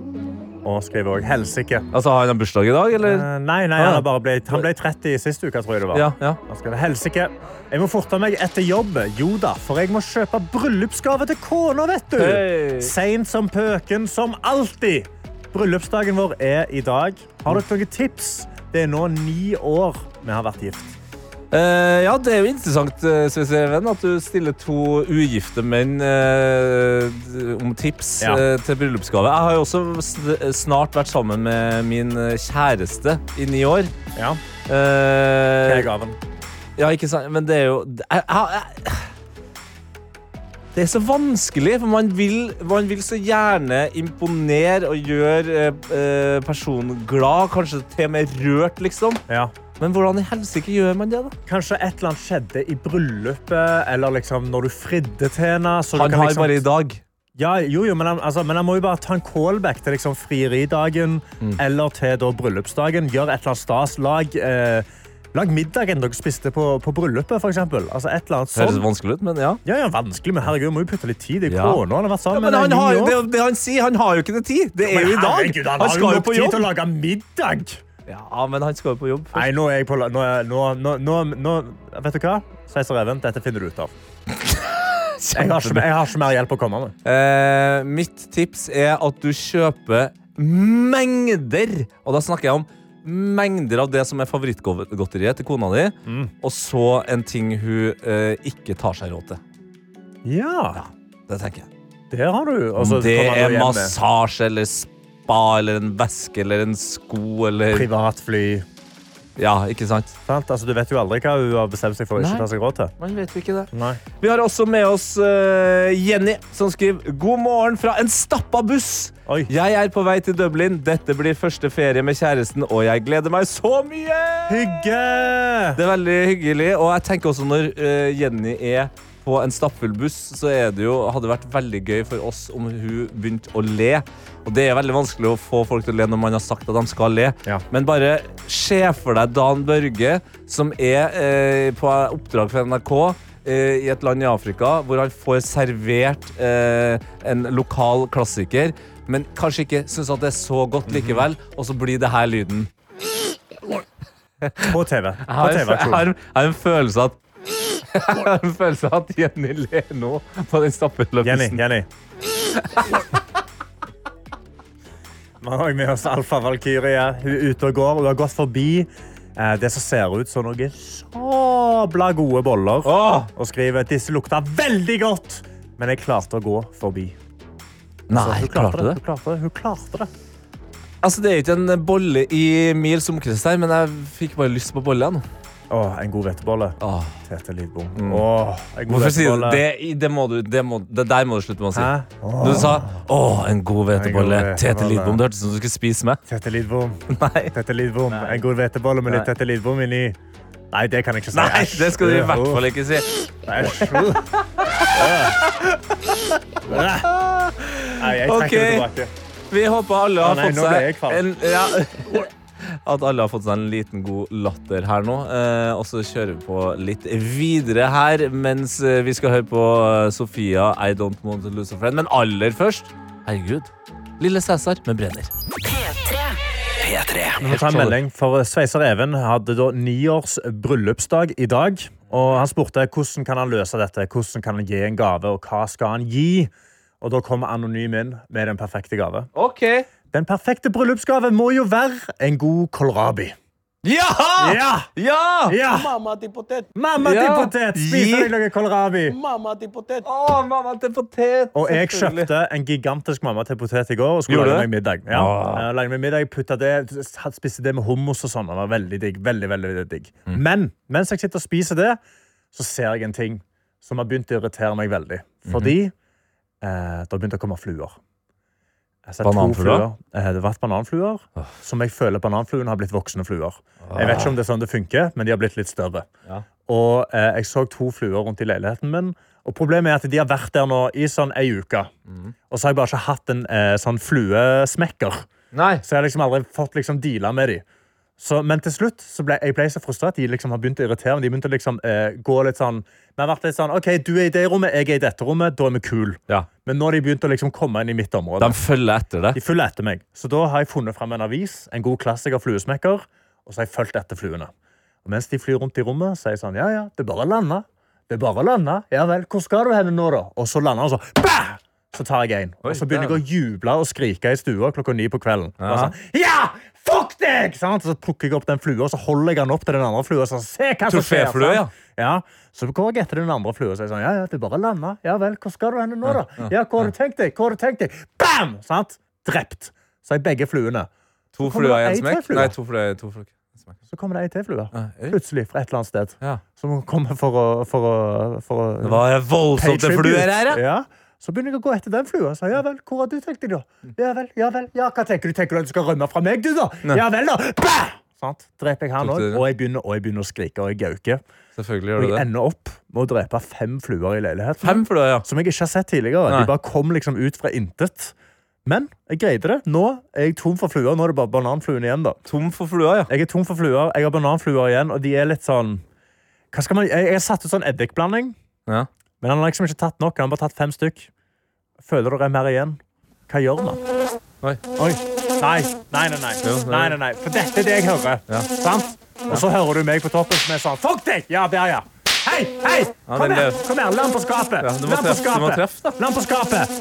Speaker 4: Og skriver òg 'helsike'.
Speaker 3: Altså, Har han bursdag i dag, eller?
Speaker 4: Eh, nei, nei, han, bare ble, han ble 30 sist uke, tror jeg det var.
Speaker 3: Ja, ja.
Speaker 4: Han skriver 'helsike'. Jeg må forte meg etter jobb. Jo da, for jeg må kjøpe bryllupsgave til kona, vet du.
Speaker 3: Hey.
Speaker 4: Seint som pøken, som alltid. Bryllupsdagen vår er i dag. Har dere noen tips? Det er nå ni år vi har vært gift.
Speaker 3: Eh, ja, det er jo interessant, uh, Even, at du stiller to ugifte menn uh, om tips
Speaker 4: Ja.
Speaker 3: uh, til bryllupsgave. Jeg har jo også snart vært sammen med min eh, kjæreste i ni år.
Speaker 4: Ja, Uh, er gaven?
Speaker 3: Ja, ikke sant, men det er jo det er, jeg- jeg- det er så vanskelig, for man vil, man vil så gjerne imponere og gjøre eh, eh, personen glad, kanskje til og med rørt, liksom.
Speaker 4: Ja.
Speaker 3: Men hvordan i helsike gjør man det, da?
Speaker 4: Kanskje et eller annet skjedde i bryllupet, eller liksom når du fridde til henne. så du
Speaker 3: Han
Speaker 4: kan
Speaker 3: har
Speaker 4: liksom-
Speaker 3: bare i dag.
Speaker 4: Ja, jo, jo, men han, altså, men han må jo bare ta en callback til liksom, frieridagen
Speaker 3: Mm.
Speaker 4: eller til da, bryllupsdagen. Gjør et eller annet stas. Lag, eh, lag middagen dere spiste på, på bryllupet, eksempel. Altså, et eller annet
Speaker 3: Det høres vanskelig ut, men ja.
Speaker 4: Ja, ja, vanskelig, men herregud, må jo putte litt tid i
Speaker 3: Ja.
Speaker 4: kona. Han har vært
Speaker 3: ja men han har, det, det han sier, han har jo ikke det tid. Det er
Speaker 4: Men
Speaker 3: jo i dag.
Speaker 4: herregud, han,
Speaker 3: Han skal jo
Speaker 4: på
Speaker 3: på
Speaker 4: tid til å lage middag.
Speaker 3: Ja, men han skal jo på jobb først.
Speaker 4: Nei, nå er jeg på la- nå, er- nå, nå, nå, nå Vet du hva? Sveiser Even, dette finner du ut av. Jeg har ikke, jeg har ikke mer hjelp å komme med.
Speaker 3: Eh, mitt tips er at du kjøper mengder, og da snakker jeg om mengder av det som er favorittgodteriet til kona di,
Speaker 4: Mm.
Speaker 3: og så en ting hun eh, ikke tar seg råd til.
Speaker 4: Ja,
Speaker 3: Det tenker jeg.
Speaker 4: der har du. Og
Speaker 3: Om det
Speaker 4: kommer
Speaker 3: er
Speaker 4: hjem med
Speaker 3: massasje eller spa eller en veske eller en sko eller
Speaker 4: Privatfly.
Speaker 3: Ja, ikke sant?
Speaker 4: Sant? Altså, du vet jo aldri hva hun har bestemt seg for å ikke ta seg råd til.
Speaker 3: Man vet ikke det.
Speaker 4: Nei.
Speaker 3: Vi har også med oss uh, Jenny, som skriver God morgen fra en stappa buss.
Speaker 4: Oi.
Speaker 3: Jeg er på vei til Dublin. Dette blir første ferie med kjæresten, og jeg gleder meg så mye!
Speaker 4: Hygge!
Speaker 3: Det er veldig hyggelig. Og jeg tenker også når uh, Jenny er på en stappfull buss, så er det jo, hadde det vært veldig gøy for oss om hun begynte å le. Og det er veldig vanskelig å få folk til å le når man har sagt at de skal le.
Speaker 4: Ja.
Speaker 3: Men bare se for deg Dan Børge, som er eh, på oppdrag for NRK eh, i et land i Afrika, hvor han får servert eh, en lokal klassiker, men kanskje ikke syns at det er så godt likevel, og så blir det her lyden.
Speaker 4: På TV.
Speaker 3: Jeg
Speaker 4: På
Speaker 3: har, jeg har, jeg har en følelse at en følelse av at Jenny ler nå på den stappfulle
Speaker 4: Jenny,
Speaker 3: bussen.
Speaker 4: Jenny. Vi har også med oss Alfa Valkyrie. Hun er ute og går. Hun har gått forbi eh, det som ser ut som noen sabla gode boller. Og skriver at disse lukta veldig godt, men jeg klarte å gå forbi.
Speaker 3: Nei,
Speaker 4: hun
Speaker 3: klarte det?
Speaker 4: Hun klarte det. Hun klarte det.
Speaker 3: Altså, det er ikke en bolle i mils omkrets der, men jeg fikk bare lyst på bolle. nå.
Speaker 4: Åh, en god hvetebolle.
Speaker 3: Åh.
Speaker 4: Tete Lidbom.
Speaker 3: Mm.
Speaker 4: Åh, en god
Speaker 3: Hvorfor sier du
Speaker 4: hvetebolle.
Speaker 3: det? Det, må du, det, må, det der må du slutte med å si.
Speaker 4: Åh.
Speaker 3: Du sa 'Å, en god hvetebolle'. Tete
Speaker 4: lydbom.
Speaker 3: Lidbom. Det hørtes ut som du skulle spise meg.
Speaker 4: Tete Lidbom.
Speaker 3: Nei.
Speaker 4: Tete Lidbom. En god hvetebolle med litt. Tete Lidbom inni. Nei, det kan jeg ikke si.
Speaker 3: Nei, det skal du i hvert fall ikke si.
Speaker 4: Nei, jeg trekker
Speaker 3: okay.
Speaker 4: det tilbake.
Speaker 3: Vi håper alle har
Speaker 4: nei,
Speaker 3: fått seg en, ja, At alle har fått seg en liten god latter her nå. Eh, og så kjører vi på litt videre her mens eh, vi skal høre på eh, Sofia I Don't Want To Lose A Friend. Men aller først, herregud, Lille Cæsar med Brenner.
Speaker 1: P3.
Speaker 4: Vi må ta en melding, for Sveiser Even hadde da niårs bryllupsdag i dag. Og han spurte hvordan kan han løse dette, hvordan kan han gi en gave, og hva skal han gi? Og da kommer Anonym inn med den perfekte gave.
Speaker 3: OK.
Speaker 4: Den perfekte bryllupsgave må jo være en god kålrabi.
Speaker 3: Ja!
Speaker 4: Ja!
Speaker 3: Ja!
Speaker 4: Ja!
Speaker 8: Mamma til potet.
Speaker 4: Mamma
Speaker 3: Ja.
Speaker 4: til potet! Spis
Speaker 3: Gi-
Speaker 4: deg noe kålrabi.
Speaker 8: Mamma til potet.
Speaker 3: Å, mamma til potet!
Speaker 4: Og jeg kjøpte en gigantisk mamma til potet i går og skulle
Speaker 3: Gjorde
Speaker 4: lage meg middag. Ja.
Speaker 3: Ah.
Speaker 4: Jeg lagde meg middag, putta det, spiste det med hummus og sånn. Det var veldig digg. Veldig, veldig, veldig digg.
Speaker 3: Mm.
Speaker 4: Men mens jeg sitter og spiser det, så ser jeg en ting som har begynt å irritere meg veldig.
Speaker 3: Mhm.
Speaker 4: Fordi eh, det har begynt å komme fluer. To
Speaker 3: Bananfluer?
Speaker 4: fluer. Eh, Det har vært bananfluer som jeg føler bananfluene har blitt voksne fluer. Jeg vet ikke om det er sånn det funker, men de har blitt litt større.
Speaker 3: Ja.
Speaker 4: Og eh, jeg så to fluer rundt i leiligheten min. Og problemet er at de har vært der nå i sånn ei uke. Og så har jeg bare ikke hatt en eh, sånn fluesmekker.
Speaker 3: Nei.
Speaker 4: Så jeg har liksom aldri fått liksom deala med de. Så, men til slutt så ble jeg ble så frustrert. De liksom har begynt å irritere meg. De begynte å liksom, eh, gå litt sånn Vi har vært litt sånn OK, du er i det rommet, jeg er i dette rommet. Da er vi cool.
Speaker 3: Ja.
Speaker 4: Men nå har de begynt å liksom komme inn i mitt område.
Speaker 3: De følger etter det.
Speaker 4: De følger etter meg. Så da har jeg funnet frem en avis, en god klassiker fluesmekker, og så har jeg fulgt etter fluene. Og mens de flyr rundt i rommet, så er jeg sånn Ja, ja, det er bare å lande. Det er bare å lande. Ja vel, hvor skal du henne nå, da? Og så lander han sånn. bah! Så tar jeg en. Og så begynner jeg å juble og skrike i stua klokka ni på kvelden. Og sånn, ja! Sant? Så plukker jeg opp den flua, og så holder jeg den opp til den andre flua. Så se hva som skjer.
Speaker 3: Troféflue, ja.
Speaker 4: ja. Så går jeg etter den andre flua og sier sånn, ja, ja, det er bare landa. Ja vel, hvor skal du hen nå, da? Ja, hva har du tenkt deg? Hva har du tenkt deg? Bam! Sant? Drept. Så er begge fluene.
Speaker 3: To fluer i en smekk? Nei, to fluer to fluer.
Speaker 4: Så kommer det ei til flue. Plutselig, fra et eller annet sted.
Speaker 3: Ja.
Speaker 4: Som kommer for å, for å, for å
Speaker 3: Det var voldsomt fluer her, ja.
Speaker 4: ja. Så begynner jeg å gå etter den flua. Så, ja vel, hvor har du tenkt deg, da? Ja vel, ja vel. Ja, hva tenker du? Tenker du at du skal rømme fra meg, du, da?
Speaker 3: Nei.
Speaker 4: Ja vel, da! Bah! Sant? Dreper jeg han òg, og, jeg begynner- og jeg begynner å skrike og jeg gauker.
Speaker 3: Selvfølgelig gjør du
Speaker 4: jeg ender opp med å drepe fem fluer i leiligheten.
Speaker 3: Fem fluer, ja.
Speaker 4: Som jeg ikke har sett tidligere.
Speaker 3: Nei.
Speaker 4: De bare kom liksom ut fra intet. Men jeg greide det. Nå er jeg tom for fluer. Nå er det bare bananfluen igjen. da.
Speaker 3: Tom for fluer, ja.
Speaker 4: Jeg er tom for fluer. Jeg har bananfluer igjen, og de er litt sånn Hva skal man Jeg, jeg har satt ut sånn eddikblanding,
Speaker 3: ja.
Speaker 4: Men han har liksom ikke tatt nok. Han har bare tatt fem stykk. Føler dere mer igjen? Hva gjør man?
Speaker 3: Oi.
Speaker 4: Oi. Nei, nei, nei. nei.
Speaker 3: Jo,
Speaker 4: nei, nei, nei. For dette er det jeg hører.
Speaker 3: Ja.
Speaker 4: Sant? Og så hører du meg på toppen som er sånn Fuck deg! Ja, der, ja. Hei, hei!
Speaker 3: Ja,
Speaker 4: Kom her! Kom her, Land på skapet!
Speaker 3: Ja, du må treffe- du må treffe, da.
Speaker 4: Land på skapet!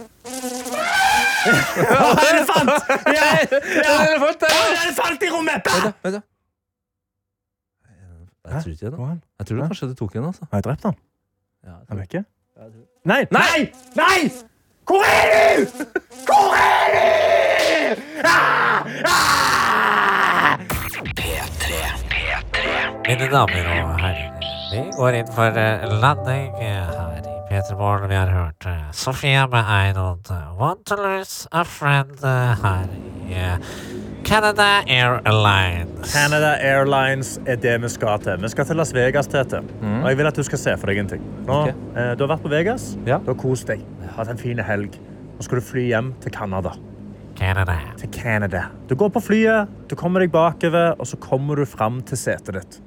Speaker 4: Å, elefant! Ja, ja.
Speaker 3: Elefant ja.
Speaker 4: elefant i rommet!
Speaker 3: Vent, da. Jeg tror ikke det. Jeg tror du kanskje du tok en, altså.
Speaker 4: Har jeg drept han?
Speaker 3: Ja,
Speaker 4: Er han ikke? Nei! Nei! Nei! Hvor er du?! Hvor er du?! Ah! Ah!
Speaker 1: P3. P3.
Speaker 14: Mine damer og herrer, vi går inn for eh, landing eh, her i Petermorgen. Vi har hørt Sofia Sofie med I don't eh, want to lose a friend eh, her i eh, Canada Airlines.
Speaker 4: Canada Airlines er det vi skal til. Vi skal til Las Vegas, Tete.
Speaker 3: Mm.
Speaker 4: Og jeg vil at du skal se for deg en ting. Nå,
Speaker 3: okay.
Speaker 4: eh, du har vært på Vegas. Du har kost deg. Hatt en fin helg. Nå skal du fly hjem til Canada.
Speaker 14: Canada.
Speaker 4: Til Canada. Du går på flyet, du kommer deg bakover, og så kommer du fram til setet ditt.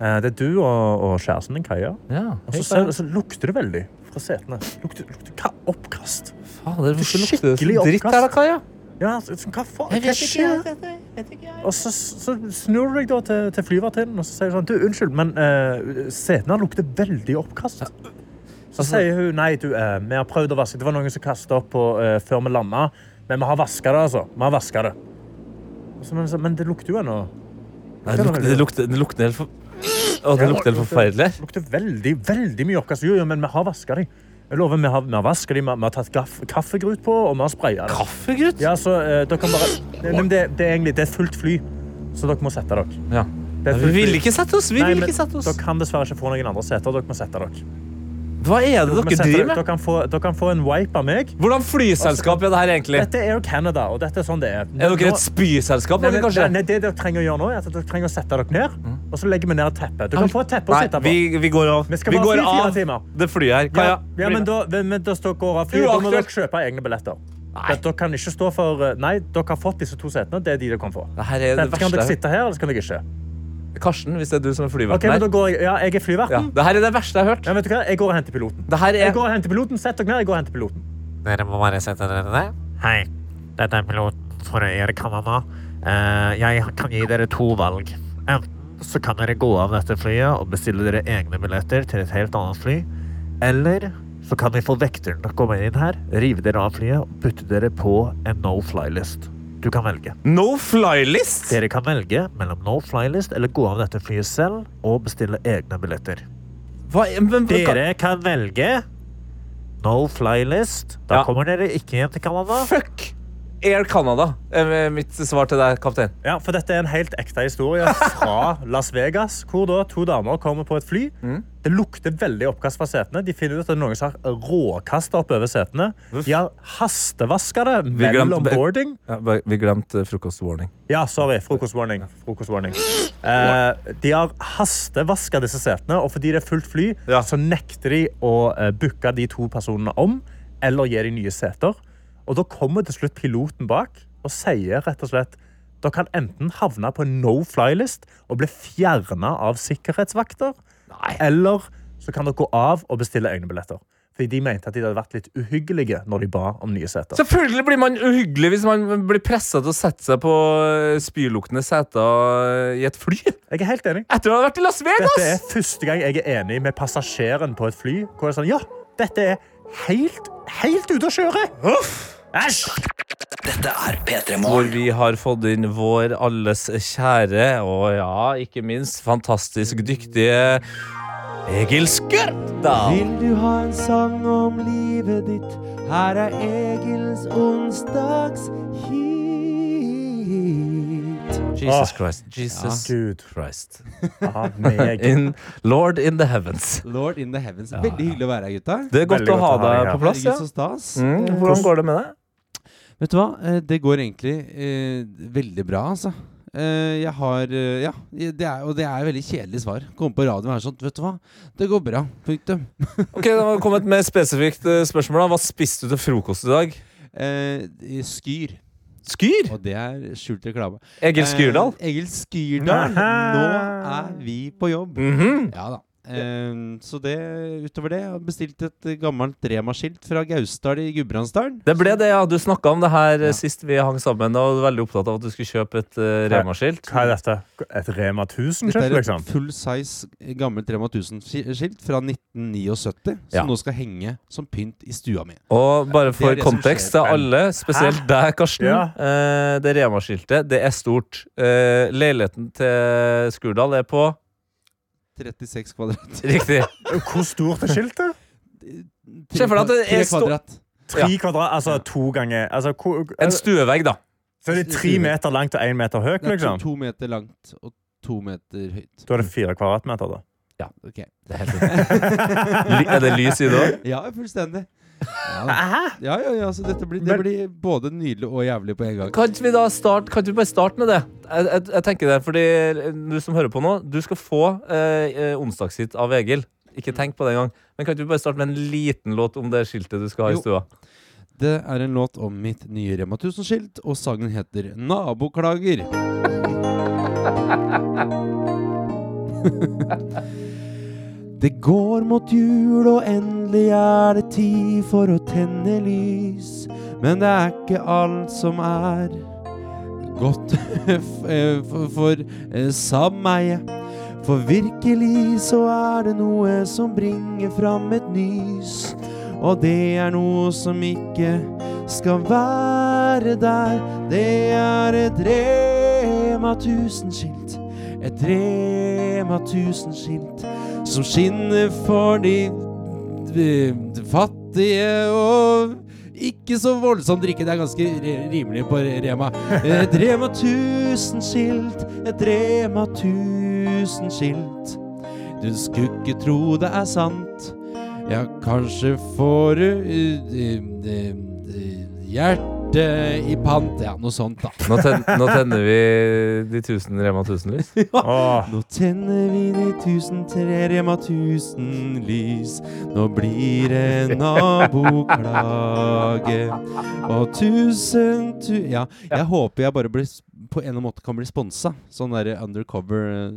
Speaker 4: Eh, Det er du og, og kjæresten din, Kaja. og så, så, så lukter det veldig fra setene. Lukter, lukter hva oppkast?
Speaker 3: Faen, det lukter
Speaker 4: Skikkelig
Speaker 3: dritt her da, Kaja?
Speaker 4: Ja, så, så, hva faen? Hva skjer? Og så, så snur du deg da til, til flyvertinnen og så sier du sånn, du, unnskyld, men uh, setene lukter veldig oppkast. Så
Speaker 3: Altså-
Speaker 4: sier hun nei, du, uh, vi har prøvd å vaske. Det var noen som kastet opp på, uh, før vi landa, men vi har vaska det, altså. Vi har vaska det. Så, men, så, men det lukter jo ennå.
Speaker 3: Nei, det lukter, det lukter, det lukter helt for... Å, det lukter helt forferdelig.
Speaker 4: Det lukter veldig, veldig mye oppkast. Jo, jo, men vi har vaska de. Jeg lover, vi har, vi har vasket dem, vi har, vi har tatt gaff, kaffegrut på, og vi har spraya dem.
Speaker 3: Kaffegrut?
Speaker 4: Ja, så eh, dere kan bare... Men det, det, er egentlig, det er fullt fly, så dere må sette dere.
Speaker 3: Ja.
Speaker 4: Det er
Speaker 3: Vi
Speaker 4: fullt
Speaker 3: vil
Speaker 4: fly.
Speaker 3: ikke sette oss, vi
Speaker 4: Nei, men
Speaker 3: ikke sette oss.
Speaker 4: Dere kan dessverre ikke få noen andre seter, dere må sette dere.
Speaker 3: Hva er det dere driver med?
Speaker 4: Dere kan få, dere kan få en wipe av meg.
Speaker 3: Hvordan flyselskap er det her egentlig?
Speaker 4: Dette er jo Canada, og dette er sånn det er.
Speaker 3: Er dere et spyselskap,
Speaker 4: Nei,
Speaker 3: nei.
Speaker 4: Nei, det dere trenger å gjøre nå, er at dere trenger å sette dere ned, og så legger vi ned et teppe. Du kan få et teppe å sitte på.
Speaker 3: vi, vi går av.
Speaker 4: Vi
Speaker 3: Vi går av
Speaker 4: timer.
Speaker 3: det flyet her. Kaja,
Speaker 4: Ja, men da, men, men da står går av flyet. Da må dere kjøpe egne billetter. Dere kan ikke stå for eh, Nei, dere har fått disse to setene. Det er de dere kan få.
Speaker 3: Det her er det
Speaker 4: verste. kan dere sitte her, eller kan dere ikke.
Speaker 3: Karsten, hvis det er du som er
Speaker 4: Ok,
Speaker 3: flyverten
Speaker 4: men
Speaker 3: her.
Speaker 4: går jeg, ja, jeg er flyverten.
Speaker 3: Ja, det her er det verste jeg har hørt.
Speaker 4: Ja, vet du hva? Jeg går og henter piloten.
Speaker 3: Er...
Speaker 4: Jeg går og henter piloten. Sett dere ned, jeg går og henter piloten.
Speaker 14: Dere må bare sette dere ned. Hei, dette er piloten for Air Canada. Eh, jeg kan gi dere to valg. Enten så kan dere gå av dette flyet og bestille dere egne billetter til et helt annet fly. Eller så kan vi få vekteren til å komme inn her, rive dere av flyet og putte dere på en no-fly-list. Du kan velge.
Speaker 3: No fly-list?
Speaker 14: Dere kan velge mellom no fly-list eller gå av dette flyet selv og bestille egne billetter.
Speaker 3: Hva, men,
Speaker 14: Dere kan velge no fly-list. Da
Speaker 3: Ja.
Speaker 14: kommer dere ikke hjem til Canada.
Speaker 3: Fuck Air Canada er mitt svar til deg, kaptein.
Speaker 4: Ja, for dette er en helt ekte historie fra Las Vegas, hvor da to damer kommer på et fly. Det lukter veldig oppkast fra setene. De finner ut at noen har råkasta opp over setene. De har hastevaska det mellom boarding.
Speaker 3: Ja, vi glemte frokostwarning.
Speaker 4: Ja, sorry. Frokostwarning. Frokost Eh, de har hastevaska disse setene, og fordi det er fullt fly, så nekter de å uh, booke de to personene om, eller gi de nye seter. Og da kommer til slutt piloten bak og sier rett og slett dere kan enten havne på en no fly-list og bli fjerna av sikkerhetsvakter, eller så kan dere gå av og bestille egne billetter. Fordi de mente at de hadde vært litt uhyggelige når de ba om nye seter.
Speaker 3: Selvfølgelig blir man uhyggelig hvis man blir pressa til å sette seg på uh, spyluktende seter i et fly.
Speaker 4: Jeg er helt enig.
Speaker 3: Etter å ha vært i Las Vegas!
Speaker 4: Dette er første gang jeg er enig med passasjeren på et fly. Hvor det er sånn, ja, dette er helt, helt ute å kjøre. Æsj!
Speaker 1: Dette er P3
Speaker 3: Hvor vi har fått inn vår alles kjære, og ja, ikke minst fantastisk dyktige Egil Skørdal.
Speaker 15: Vil du ha en sang om livet ditt? Her er Egils onsdagshit.
Speaker 3: Jesus. Christ. Jesus
Speaker 4: Ja. Gud.
Speaker 3: Christ. In Lord in the heavens.
Speaker 16: Lord in the heavens. Veldig hyggelig å være her, gutta.
Speaker 3: Det er godt å ha deg på plass.
Speaker 16: Ja.
Speaker 3: Mm, hvordan går det med deg?
Speaker 16: Vet du hva? Eh, Det går egentlig eh, veldig bra, altså. Eh, jeg har eh, Ja, det er, og det er et veldig kjedelig svar. Komme på radioen og være sånn Vet du hva? Det går bra. Punktum.
Speaker 3: Ok, Da må det komme et mer spesifikt eh, spørsmål. da Hva spiste du til frokost i dag?
Speaker 16: Eh, skyr.
Speaker 3: Skyr?
Speaker 16: Og det er skjult reklame.
Speaker 3: Egil Skyrdal?
Speaker 16: Egil Skyrdal. Nå er vi på jobb.
Speaker 3: Mhm.
Speaker 16: Ja da. Eh, så det, utover det, jeg har bestilt et gammelt Rema-skilt fra Gausdal i Gudbrandsdalen.
Speaker 3: Det ble det, ja. Du snakka om det her ja. sist vi hang sammen. Og var veldig opptatt av at du skulle kjøpe et uh, Rema-skilt.
Speaker 4: Hva er dette? Et Rema
Speaker 16: Dette
Speaker 4: 1000-skilt,
Speaker 16: er et
Speaker 4: liksom?
Speaker 16: full size gammelt Rema 1000-skilt fra 1979, som
Speaker 3: Ja.
Speaker 16: nå skal henge som pynt i stua mi.
Speaker 3: Og bare for
Speaker 16: det det
Speaker 3: kontekst til alle, spesielt
Speaker 16: Hæ?
Speaker 3: deg, Karsten.
Speaker 16: Ja.
Speaker 3: Uh, det Rema-skiltet, det er stort. Uh, leiligheten til Skurdal er på
Speaker 16: 36 kvadrat.
Speaker 3: Riktig.
Speaker 4: Hvor stort er skiltet?
Speaker 3: Se for deg at det
Speaker 16: Tre
Speaker 3: er stort.
Speaker 16: kvadrat.
Speaker 4: Tre kvadrat, altså to ganger altså, hvor,
Speaker 3: En stuevegg, da.
Speaker 4: Så er det tre meter langt og én meter høyt, liksom?
Speaker 16: to meter langt og to meter høyt.
Speaker 4: Da er det fire kvadratmeter, da.
Speaker 16: Ja, ok.
Speaker 3: Det er helt er det lys i det òg?
Speaker 16: Ja, fullstendig. Ja, ja, ja, ja så dette blir, det blir både nydelig og jævlig på en gang.
Speaker 3: Kan vi da starte Kan vi bare starte med det? Jeg, jeg, jeg tenker det, fordi du som hører på nå, du skal få eh, eh, onsdagshit av Egil. Ikke tenk på det engang. Men kan vi bare starte med en liten låt om det skiltet du skal ha i stua?
Speaker 16: Det er en låt om mitt nye Rema 1000-skilt, og sangen heter 'Naboklager'. Det går mot jul, og endelig er det tid for å tenne lys. Men det er ikke alt som er godt eh, for, for eh, sameie. For virkelig så er det noe som bringer fram et nys. Og det er noe som ikke skal være der. Det er et Rema 1000-skilt. Et Rema 1000-skilt som skinner for de, de, de fattige og ikke så voldsomt drikke. Det er ganske rimelig på Rema. Et Rema 1000-skilt. Et Rema 1000-skilt. Du skulle ikke tro det er sant. Ja, kanskje får du eh, eh, eh, uh, i pant. Ja, noe sånt, da.
Speaker 3: Nå, ten, nå tenner vi de tusen Rema 1000-lys.
Speaker 16: Nå tenner vi de tusen tre Rema 1000-lys. Nå blir det naboklage. Og tusen tu... Ja, jeg håper jeg bare blir, på en eller annen måte kan bli sponsa. Sånn der undercover eh.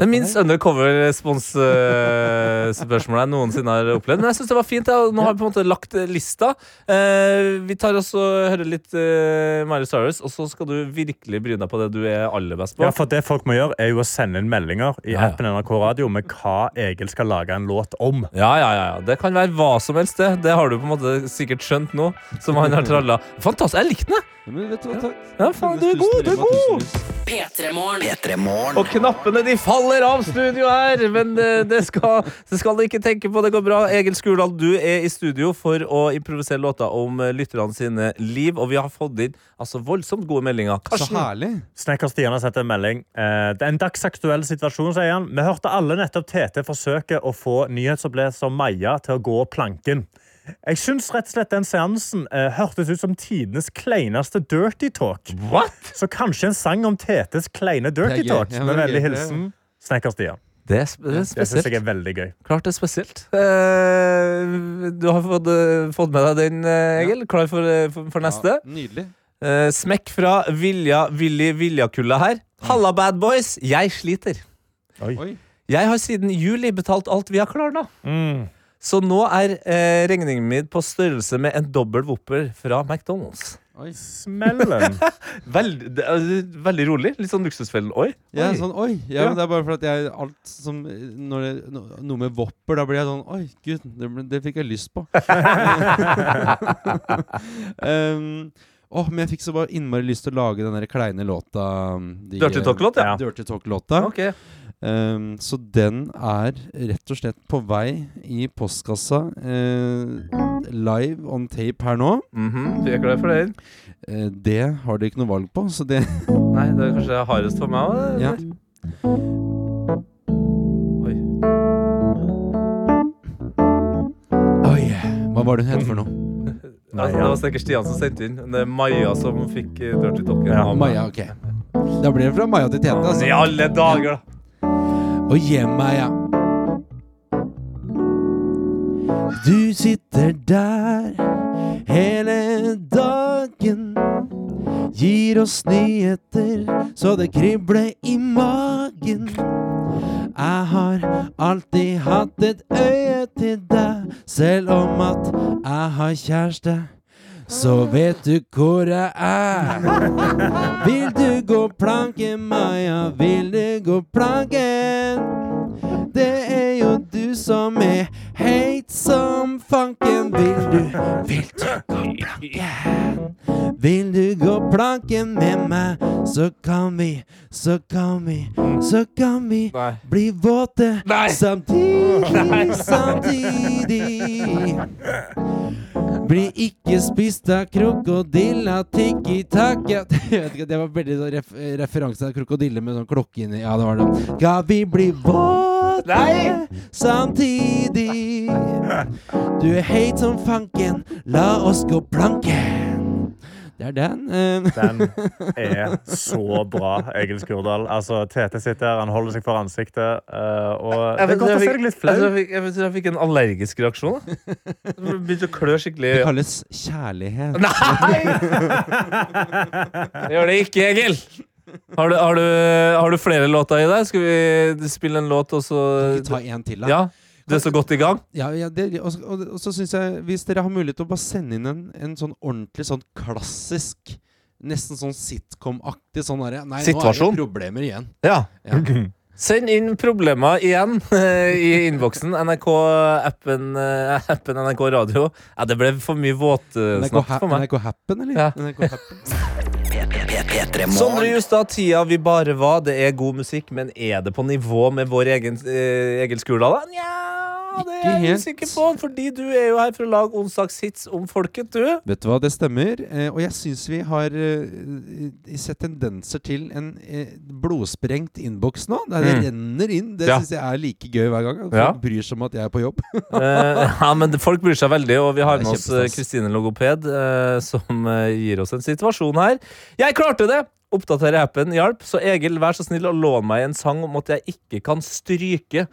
Speaker 3: Det minst undercover-spons-spørsmålet jeg noensinne har opplevd. Men jeg syns det var fint. Nå har vi på en måte lagt eh, lista. Eh, vi tar oss og hører litt Miley Cyrus, og så skal du virkelig bry deg på det du er aller best på.
Speaker 4: Ja, for det folk må gjøre, er jo å sende inn meldinger i
Speaker 3: Ja,
Speaker 4: appen NRK Radio med hva Egil skal lage en låt om.
Speaker 3: Ja, ja, ja, ja. Det kan være hva som helst, det. Det har du på en måte sikkert skjønt nå. Som han har tralla. Fantastisk. Jeg likte den, jeg.
Speaker 16: Men vet du hva, takk.
Speaker 3: Ja, faen, du er god, du er god.
Speaker 13: P3morgen.
Speaker 3: Og knappene de faller av studio her, men eh, det skal, det skal du ikke tenke på. Det går bra. Egil Skurdal, du er i studio for å improvisere låter om eh, lytterne sine liv, og vi har fått inn altså, voldsomt gode meldinger.
Speaker 16: Så herlig.
Speaker 4: Snekker Stian har sendt en melding. Eh, det er en dagsaktuell situasjon, sier han. Vi hørte alle nettopp Tete forsøke å få nyhetsoppleser Maja til å gå planken. Jeg syns rett og slett den seansen eh, hørtes ut som tidenes kleineste dirty talk.
Speaker 3: What?
Speaker 4: Så kanskje en sang om Tetes kleine dirty
Speaker 16: Det er gøy.
Speaker 4: talk.
Speaker 16: Ja, det
Speaker 4: med
Speaker 16: er
Speaker 4: vennlig
Speaker 16: gøy.
Speaker 4: hilsen Snekker Stian.
Speaker 3: det er, sp- det er
Speaker 4: Det syns jeg
Speaker 3: spesielt.
Speaker 4: er veldig gøy.
Speaker 3: Klart det er spesielt. Eh, du har fått, eh, fått med deg den, eh, Egil. Klar for, eh, for, for neste?
Speaker 16: Ja, nydelig.
Speaker 3: Eh, smekk fra Vilja Willy Viljakulla her. Halla, bad boys. Jeg sliter.
Speaker 4: Oi.
Speaker 3: Jeg har siden juli betalt alt via Klarna.
Speaker 4: Mm.
Speaker 3: Så nå er eh, regningen min på størrelse med en dobbel Whopper fra McDonald's.
Speaker 16: Oi.
Speaker 4: Smellen.
Speaker 3: Veldig, det er veldig rolig. Litt sånn luksusfellen. Oi.
Speaker 16: Ja, sånn, oi. Ja,
Speaker 3: Ja.
Speaker 16: men det er bare for at jeg alt som Når det no, noe med Wopper, da blir jeg sånn Oi, gud, det, det fikk jeg lyst på. um, Åh, men jeg fikk så bare innmari lyst til å lage den der kleine låta um, de-
Speaker 3: Dirty Talk-låta? ja.
Speaker 16: Dirty Talk-låta.
Speaker 3: Ok.
Speaker 16: Um, så den er rett og slett på vei i postkassa. uh, live on tape her nå.
Speaker 3: Mm -hmm. Du er klar for det.
Speaker 16: Uh, det har dere ikke noe valg på, så det
Speaker 3: Nei, det er kanskje hardest for meg òg.
Speaker 16: Ja.
Speaker 3: Oi.
Speaker 16: Oi, hva var det hun het for noe?
Speaker 3: Altså, det var sikkert Stian som sendte inn. Det er Maja som fikk eh, Dirty Talken.
Speaker 4: Ja.
Speaker 16: Maja, ok. Da blir det fra Maja til Tete. Altså.
Speaker 3: I alle dager, da!
Speaker 16: Og hjem, Maja. Du sitter der hele dagen. Gir oss nyheter så det kribler i magen. Jeg har alltid hatt et øye til deg, selv om at jeg har kjæreste. Så vet du hvor jeg er. Vil du gå planken, Maja? Vil du gå planken? Det er jo du som er heit som fanken. Vil du, vil du gå planken? Vil du gå planken med meg, så kan vi, så kan vi, så kan vi bli våte samtidig,
Speaker 3: Nei.
Speaker 16: samtidig. Bli ikke spist av krokodilla, vet ikke, Det var veldig sånn ref referanse til krokodille med sånn klokke inni. Ja, det var det. Skal vi bli våte samtidig? Du er heit som fanken, la oss gå planken. Det er den. eh.
Speaker 4: Den er så bra, Egil Skurdal. Altså, Tete sitter her, han holder seg for ansiktet. eh, og det
Speaker 3: Jeg
Speaker 4: er
Speaker 3: vet-
Speaker 4: godt å
Speaker 3: jeg
Speaker 4: se deg litt
Speaker 3: jeg
Speaker 4: flau.
Speaker 3: jeg fikk- jeg jeg fikk en allergisk reaksjon. Det Begynte å klø skikkelig.
Speaker 16: Det kalles kjærlighet.
Speaker 3: Nei! Det gjør det ikke, Egil. Har du, har, du, har du flere låter i deg? Skal vi spille en låt, og så
Speaker 16: Ta en til, da.
Speaker 3: Ja. Du er så godt i gang.
Speaker 16: Ja, ja det, og, og, og så syns jeg, hvis dere har mulighet til å bare sende inn en, en sånn ordentlig sånn klassisk Nesten sånn sitcom-aktig sånn derre Nei,
Speaker 3: Situasjon.
Speaker 16: nå er det problemer igjen.
Speaker 3: Ja. Send inn problemer igjen i innboksen. NRK-appen eh, appen NRK Radio. Ja, det ble for mye våtsnakk for meg.
Speaker 16: NRK Happen, eller?
Speaker 3: Ja.
Speaker 16: NRK Happen.
Speaker 3: Sondre Justad, tida vi bare var. Det er god musikk, men er det på nivå med vår egen eh, Skurdal? da? Nja, det er jeg
Speaker 16: helt.
Speaker 3: usikker på, fordi du er jo her for å lage onsdagshits om folket, du.
Speaker 16: Vet du hva, det stemmer. Eh, og jeg syns vi har eh, sett tendenser til en eh, blodsprengt innboks nå. Der det
Speaker 3: Mm.
Speaker 16: renner inn. Det
Speaker 3: Ja.
Speaker 16: syns jeg er like gøy hver gang. Folk
Speaker 3: Ja.
Speaker 16: bryr seg om at jeg er på jobb.
Speaker 3: Eh, ja, men folk bryr seg veldig, og vi har med oss eh. Kristine Logoped, eh, som eh, gir oss en situasjon her. Jeg klarte det! Oppdatere appen hjalp, så Egil, vær så snill å låne meg en sang om at jeg ikke kan stryke.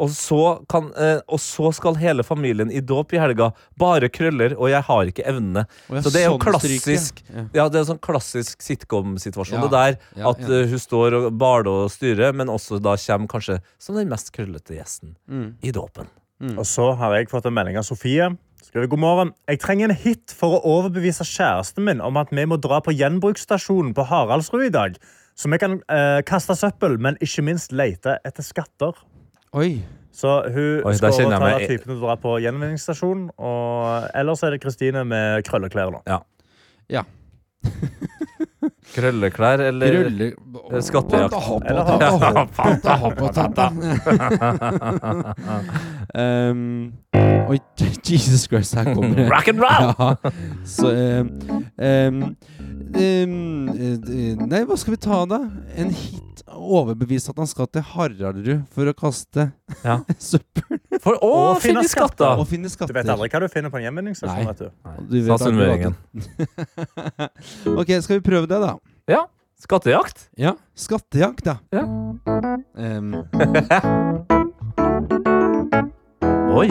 Speaker 3: Og så, kan, eh, og så skal hele familien i dåp i helga. Bare krøller, og jeg har ikke evnene. Så det er jo
Speaker 16: sånn
Speaker 3: klassisk
Speaker 16: Ja.
Speaker 3: Ja, det er en sånn klassisk sitcom-situasjon.
Speaker 16: Ja,
Speaker 3: Det der
Speaker 16: ja,
Speaker 3: at
Speaker 16: enig.
Speaker 3: eh, hun står og baler og styrer, men også da kommer kanskje som den mest krøllete gjesten
Speaker 16: Mm.
Speaker 3: i dåpen.
Speaker 4: Og så har jeg fått en melding av Sofie. Skriver god morgen. Jeg trenger en hit for å overbevise kjæresten min om at vi må dra på gjenbruksstasjonen på Haraldsrud i dag. Så vi kan eh, kaste søppel, men ikke minst lete etter skatter.
Speaker 16: Oi.
Speaker 4: Så hun
Speaker 3: Oi,
Speaker 4: skal overta
Speaker 3: meg-
Speaker 4: typen til å dra på gjenvinningsstasjon. Og ellers er det Kristine med krølleklær nå.
Speaker 3: Ja.
Speaker 16: Ja.
Speaker 3: Krølleklær eller
Speaker 16: Krølle-
Speaker 3: eh, skattejakt? Eller
Speaker 16: tata. um, Oi, Jesus Christ, her kommer det.
Speaker 3: Rock and roll!
Speaker 16: Ja, så um, um, Nei, hva skal vi ta, da? En hit. Overbevise at han skal til Haraldrud for å kaste
Speaker 3: Ja.
Speaker 16: søppel.
Speaker 3: For å
Speaker 4: Og finne
Speaker 3: finne skatter!
Speaker 16: Og finne
Speaker 4: Du vet aldri hva du finner på en gjenvinningsstasjon.
Speaker 16: Nei.
Speaker 4: vet du.
Speaker 16: Du det. ok, skal vi prøve det, da?
Speaker 3: Ja. Skattejakt.
Speaker 16: Ja. Skattejakt, da.
Speaker 3: Ja.
Speaker 16: Um,
Speaker 3: Oi.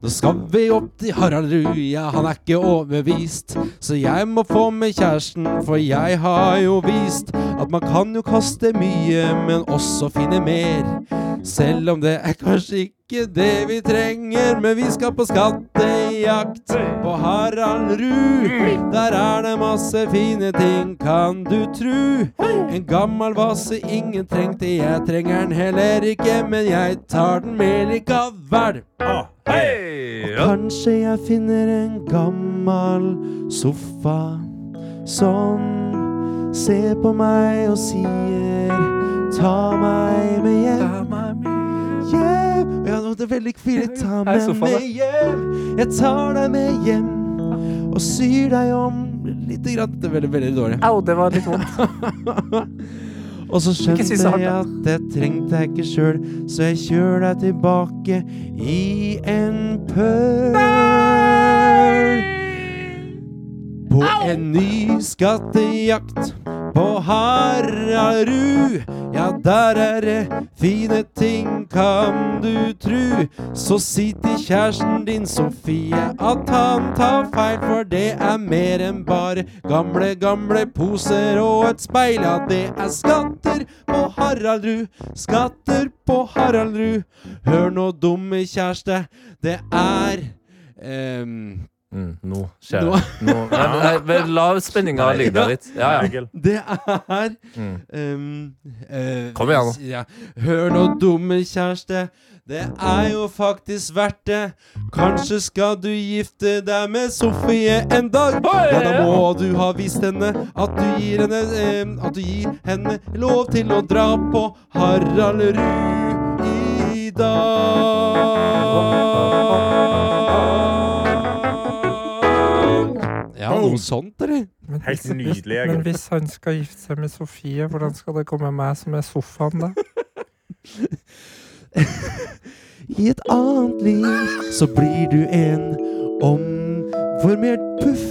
Speaker 16: Nå skal vi opp til Haraldrud, ja, han er ikke overbevist. Så jeg må få med kjæresten, for jeg har jo vist at man kan jo kaste mye, men også finne mer. Selv om det er kanskje ikke det vi trenger, men vi skal på skattejakt på Haraldrud. Der er det masse fine ting, kan du tru. En gammel vase ingen trengte, jeg trenger den heller ikke, men jeg tar den med likevel.
Speaker 3: Hei!
Speaker 16: Og kanskje jeg finner en gammel sofa som ser på meg og sier ta meg med hjem. Hjem! Ja, nå er veldig fint. Ta meg med hjem. Jeg tar deg med hjem og syr deg om lite grann. Det er veldig, veldig dårlig.
Speaker 3: Au, det var litt vondt.
Speaker 16: Og så
Speaker 3: skjønte
Speaker 16: jeg at det trengte jeg ikke sjøl, så jeg kjører deg tilbake i en pøl. På en ny skattejakt på Hararud. Ja, der er det fine ting, kan du tru. Så si til kjæresten din Sofie at han tar feil, for det er mer enn bare gamle, gamle poser og et speil. Ja, det er skatter på Haraldrud, skatter på Haraldrud. Hør nå, dumme kjæreste, det er ehm,
Speaker 3: Mm, nå skjer det. Nå, nei, nei, la spenninga ligge der litt. Ja, ja.
Speaker 16: Det er
Speaker 3: Mm.
Speaker 16: ehm, eh,
Speaker 3: Kom igjen nå.
Speaker 16: Ja. Hør nå, dumme kjæreste. Det er jo faktisk verdt det. Kanskje skal du gifte deg med Sofie en dag. Ja, da må du ha vist henne at du gir henne um, At du gir henne lov til å dra på Haraldrud i dag. Noe sånt, eller?
Speaker 17: Men
Speaker 4: Helt
Speaker 17: hvis-
Speaker 4: nydelig,
Speaker 17: hvis- Men hvis han skal gifte seg med Sofie, hvordan skal det komme meg som er sofaen, da?
Speaker 16: I et annet liv så blir du en omformert puff.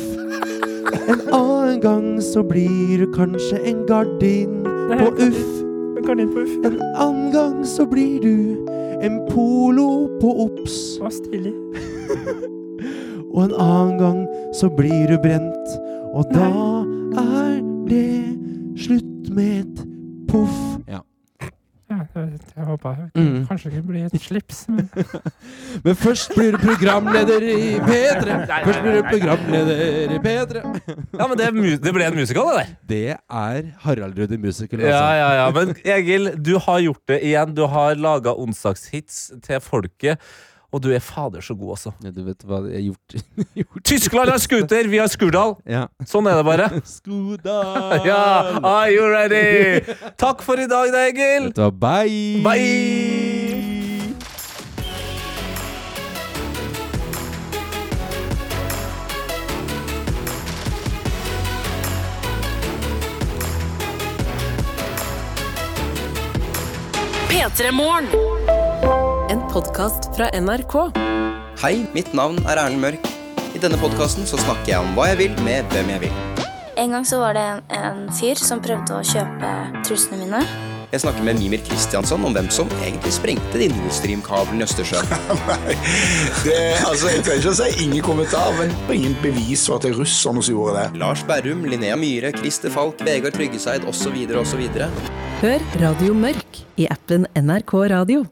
Speaker 16: En annen gang så blir du kanskje en gardin på uff. En annen gang så blir du en polo på obs.
Speaker 17: Hva stilig.
Speaker 16: Og en annen gang så blir du brent, og da er det slutt med et poff. Ja.
Speaker 17: Ja, jeg, håpa
Speaker 16: Mm.
Speaker 17: kanskje det blir et slips, men
Speaker 16: Men først blir du programleder i P3. Først blir du programleder i P3.
Speaker 3: Ja, men det, det ble en musikal, det der.
Speaker 16: Det er Harald Rudi Musical,
Speaker 3: Ja,
Speaker 16: altså.
Speaker 3: ja, ja. Men Egil, du har gjort det igjen. Du har laga onsdagshits til folket. Og du er fader så god, altså.
Speaker 16: Ja, du vet hva jeg har gjort?
Speaker 3: Tyskland har scooter, vi har Skurdal.
Speaker 16: Ja.
Speaker 3: Sånn er det bare.
Speaker 16: Skurdal!
Speaker 3: Ja, Are you ready? Takk for i dag, da, Egil.
Speaker 16: Vet du hva, bye!
Speaker 3: Bye!
Speaker 13: P3 Morgen.
Speaker 18: En podkast fra NRK.
Speaker 19: Hei, mitt navn er Erlend Mørk. I denne podkasten så snakker jeg om hva jeg vil med hvem jeg vil.
Speaker 20: En gang så var det en, en fyr som prøvde å kjøpe trusene mine.
Speaker 19: Jeg snakker med Mimir Kristiansson om hvem som egentlig sprengte din Nord Stream-kablene i Østersjøen.
Speaker 21: Det, altså, jeg trenger ikke å si ingen kommentar, men ingen bevis for at det er russerne som gjorde det.
Speaker 19: Lars Berrum, Linnea Myhre, Christer Falk, Vegard Tryggeseid osv. osv.
Speaker 18: Hør Radio Mørk i appen NRK Radio.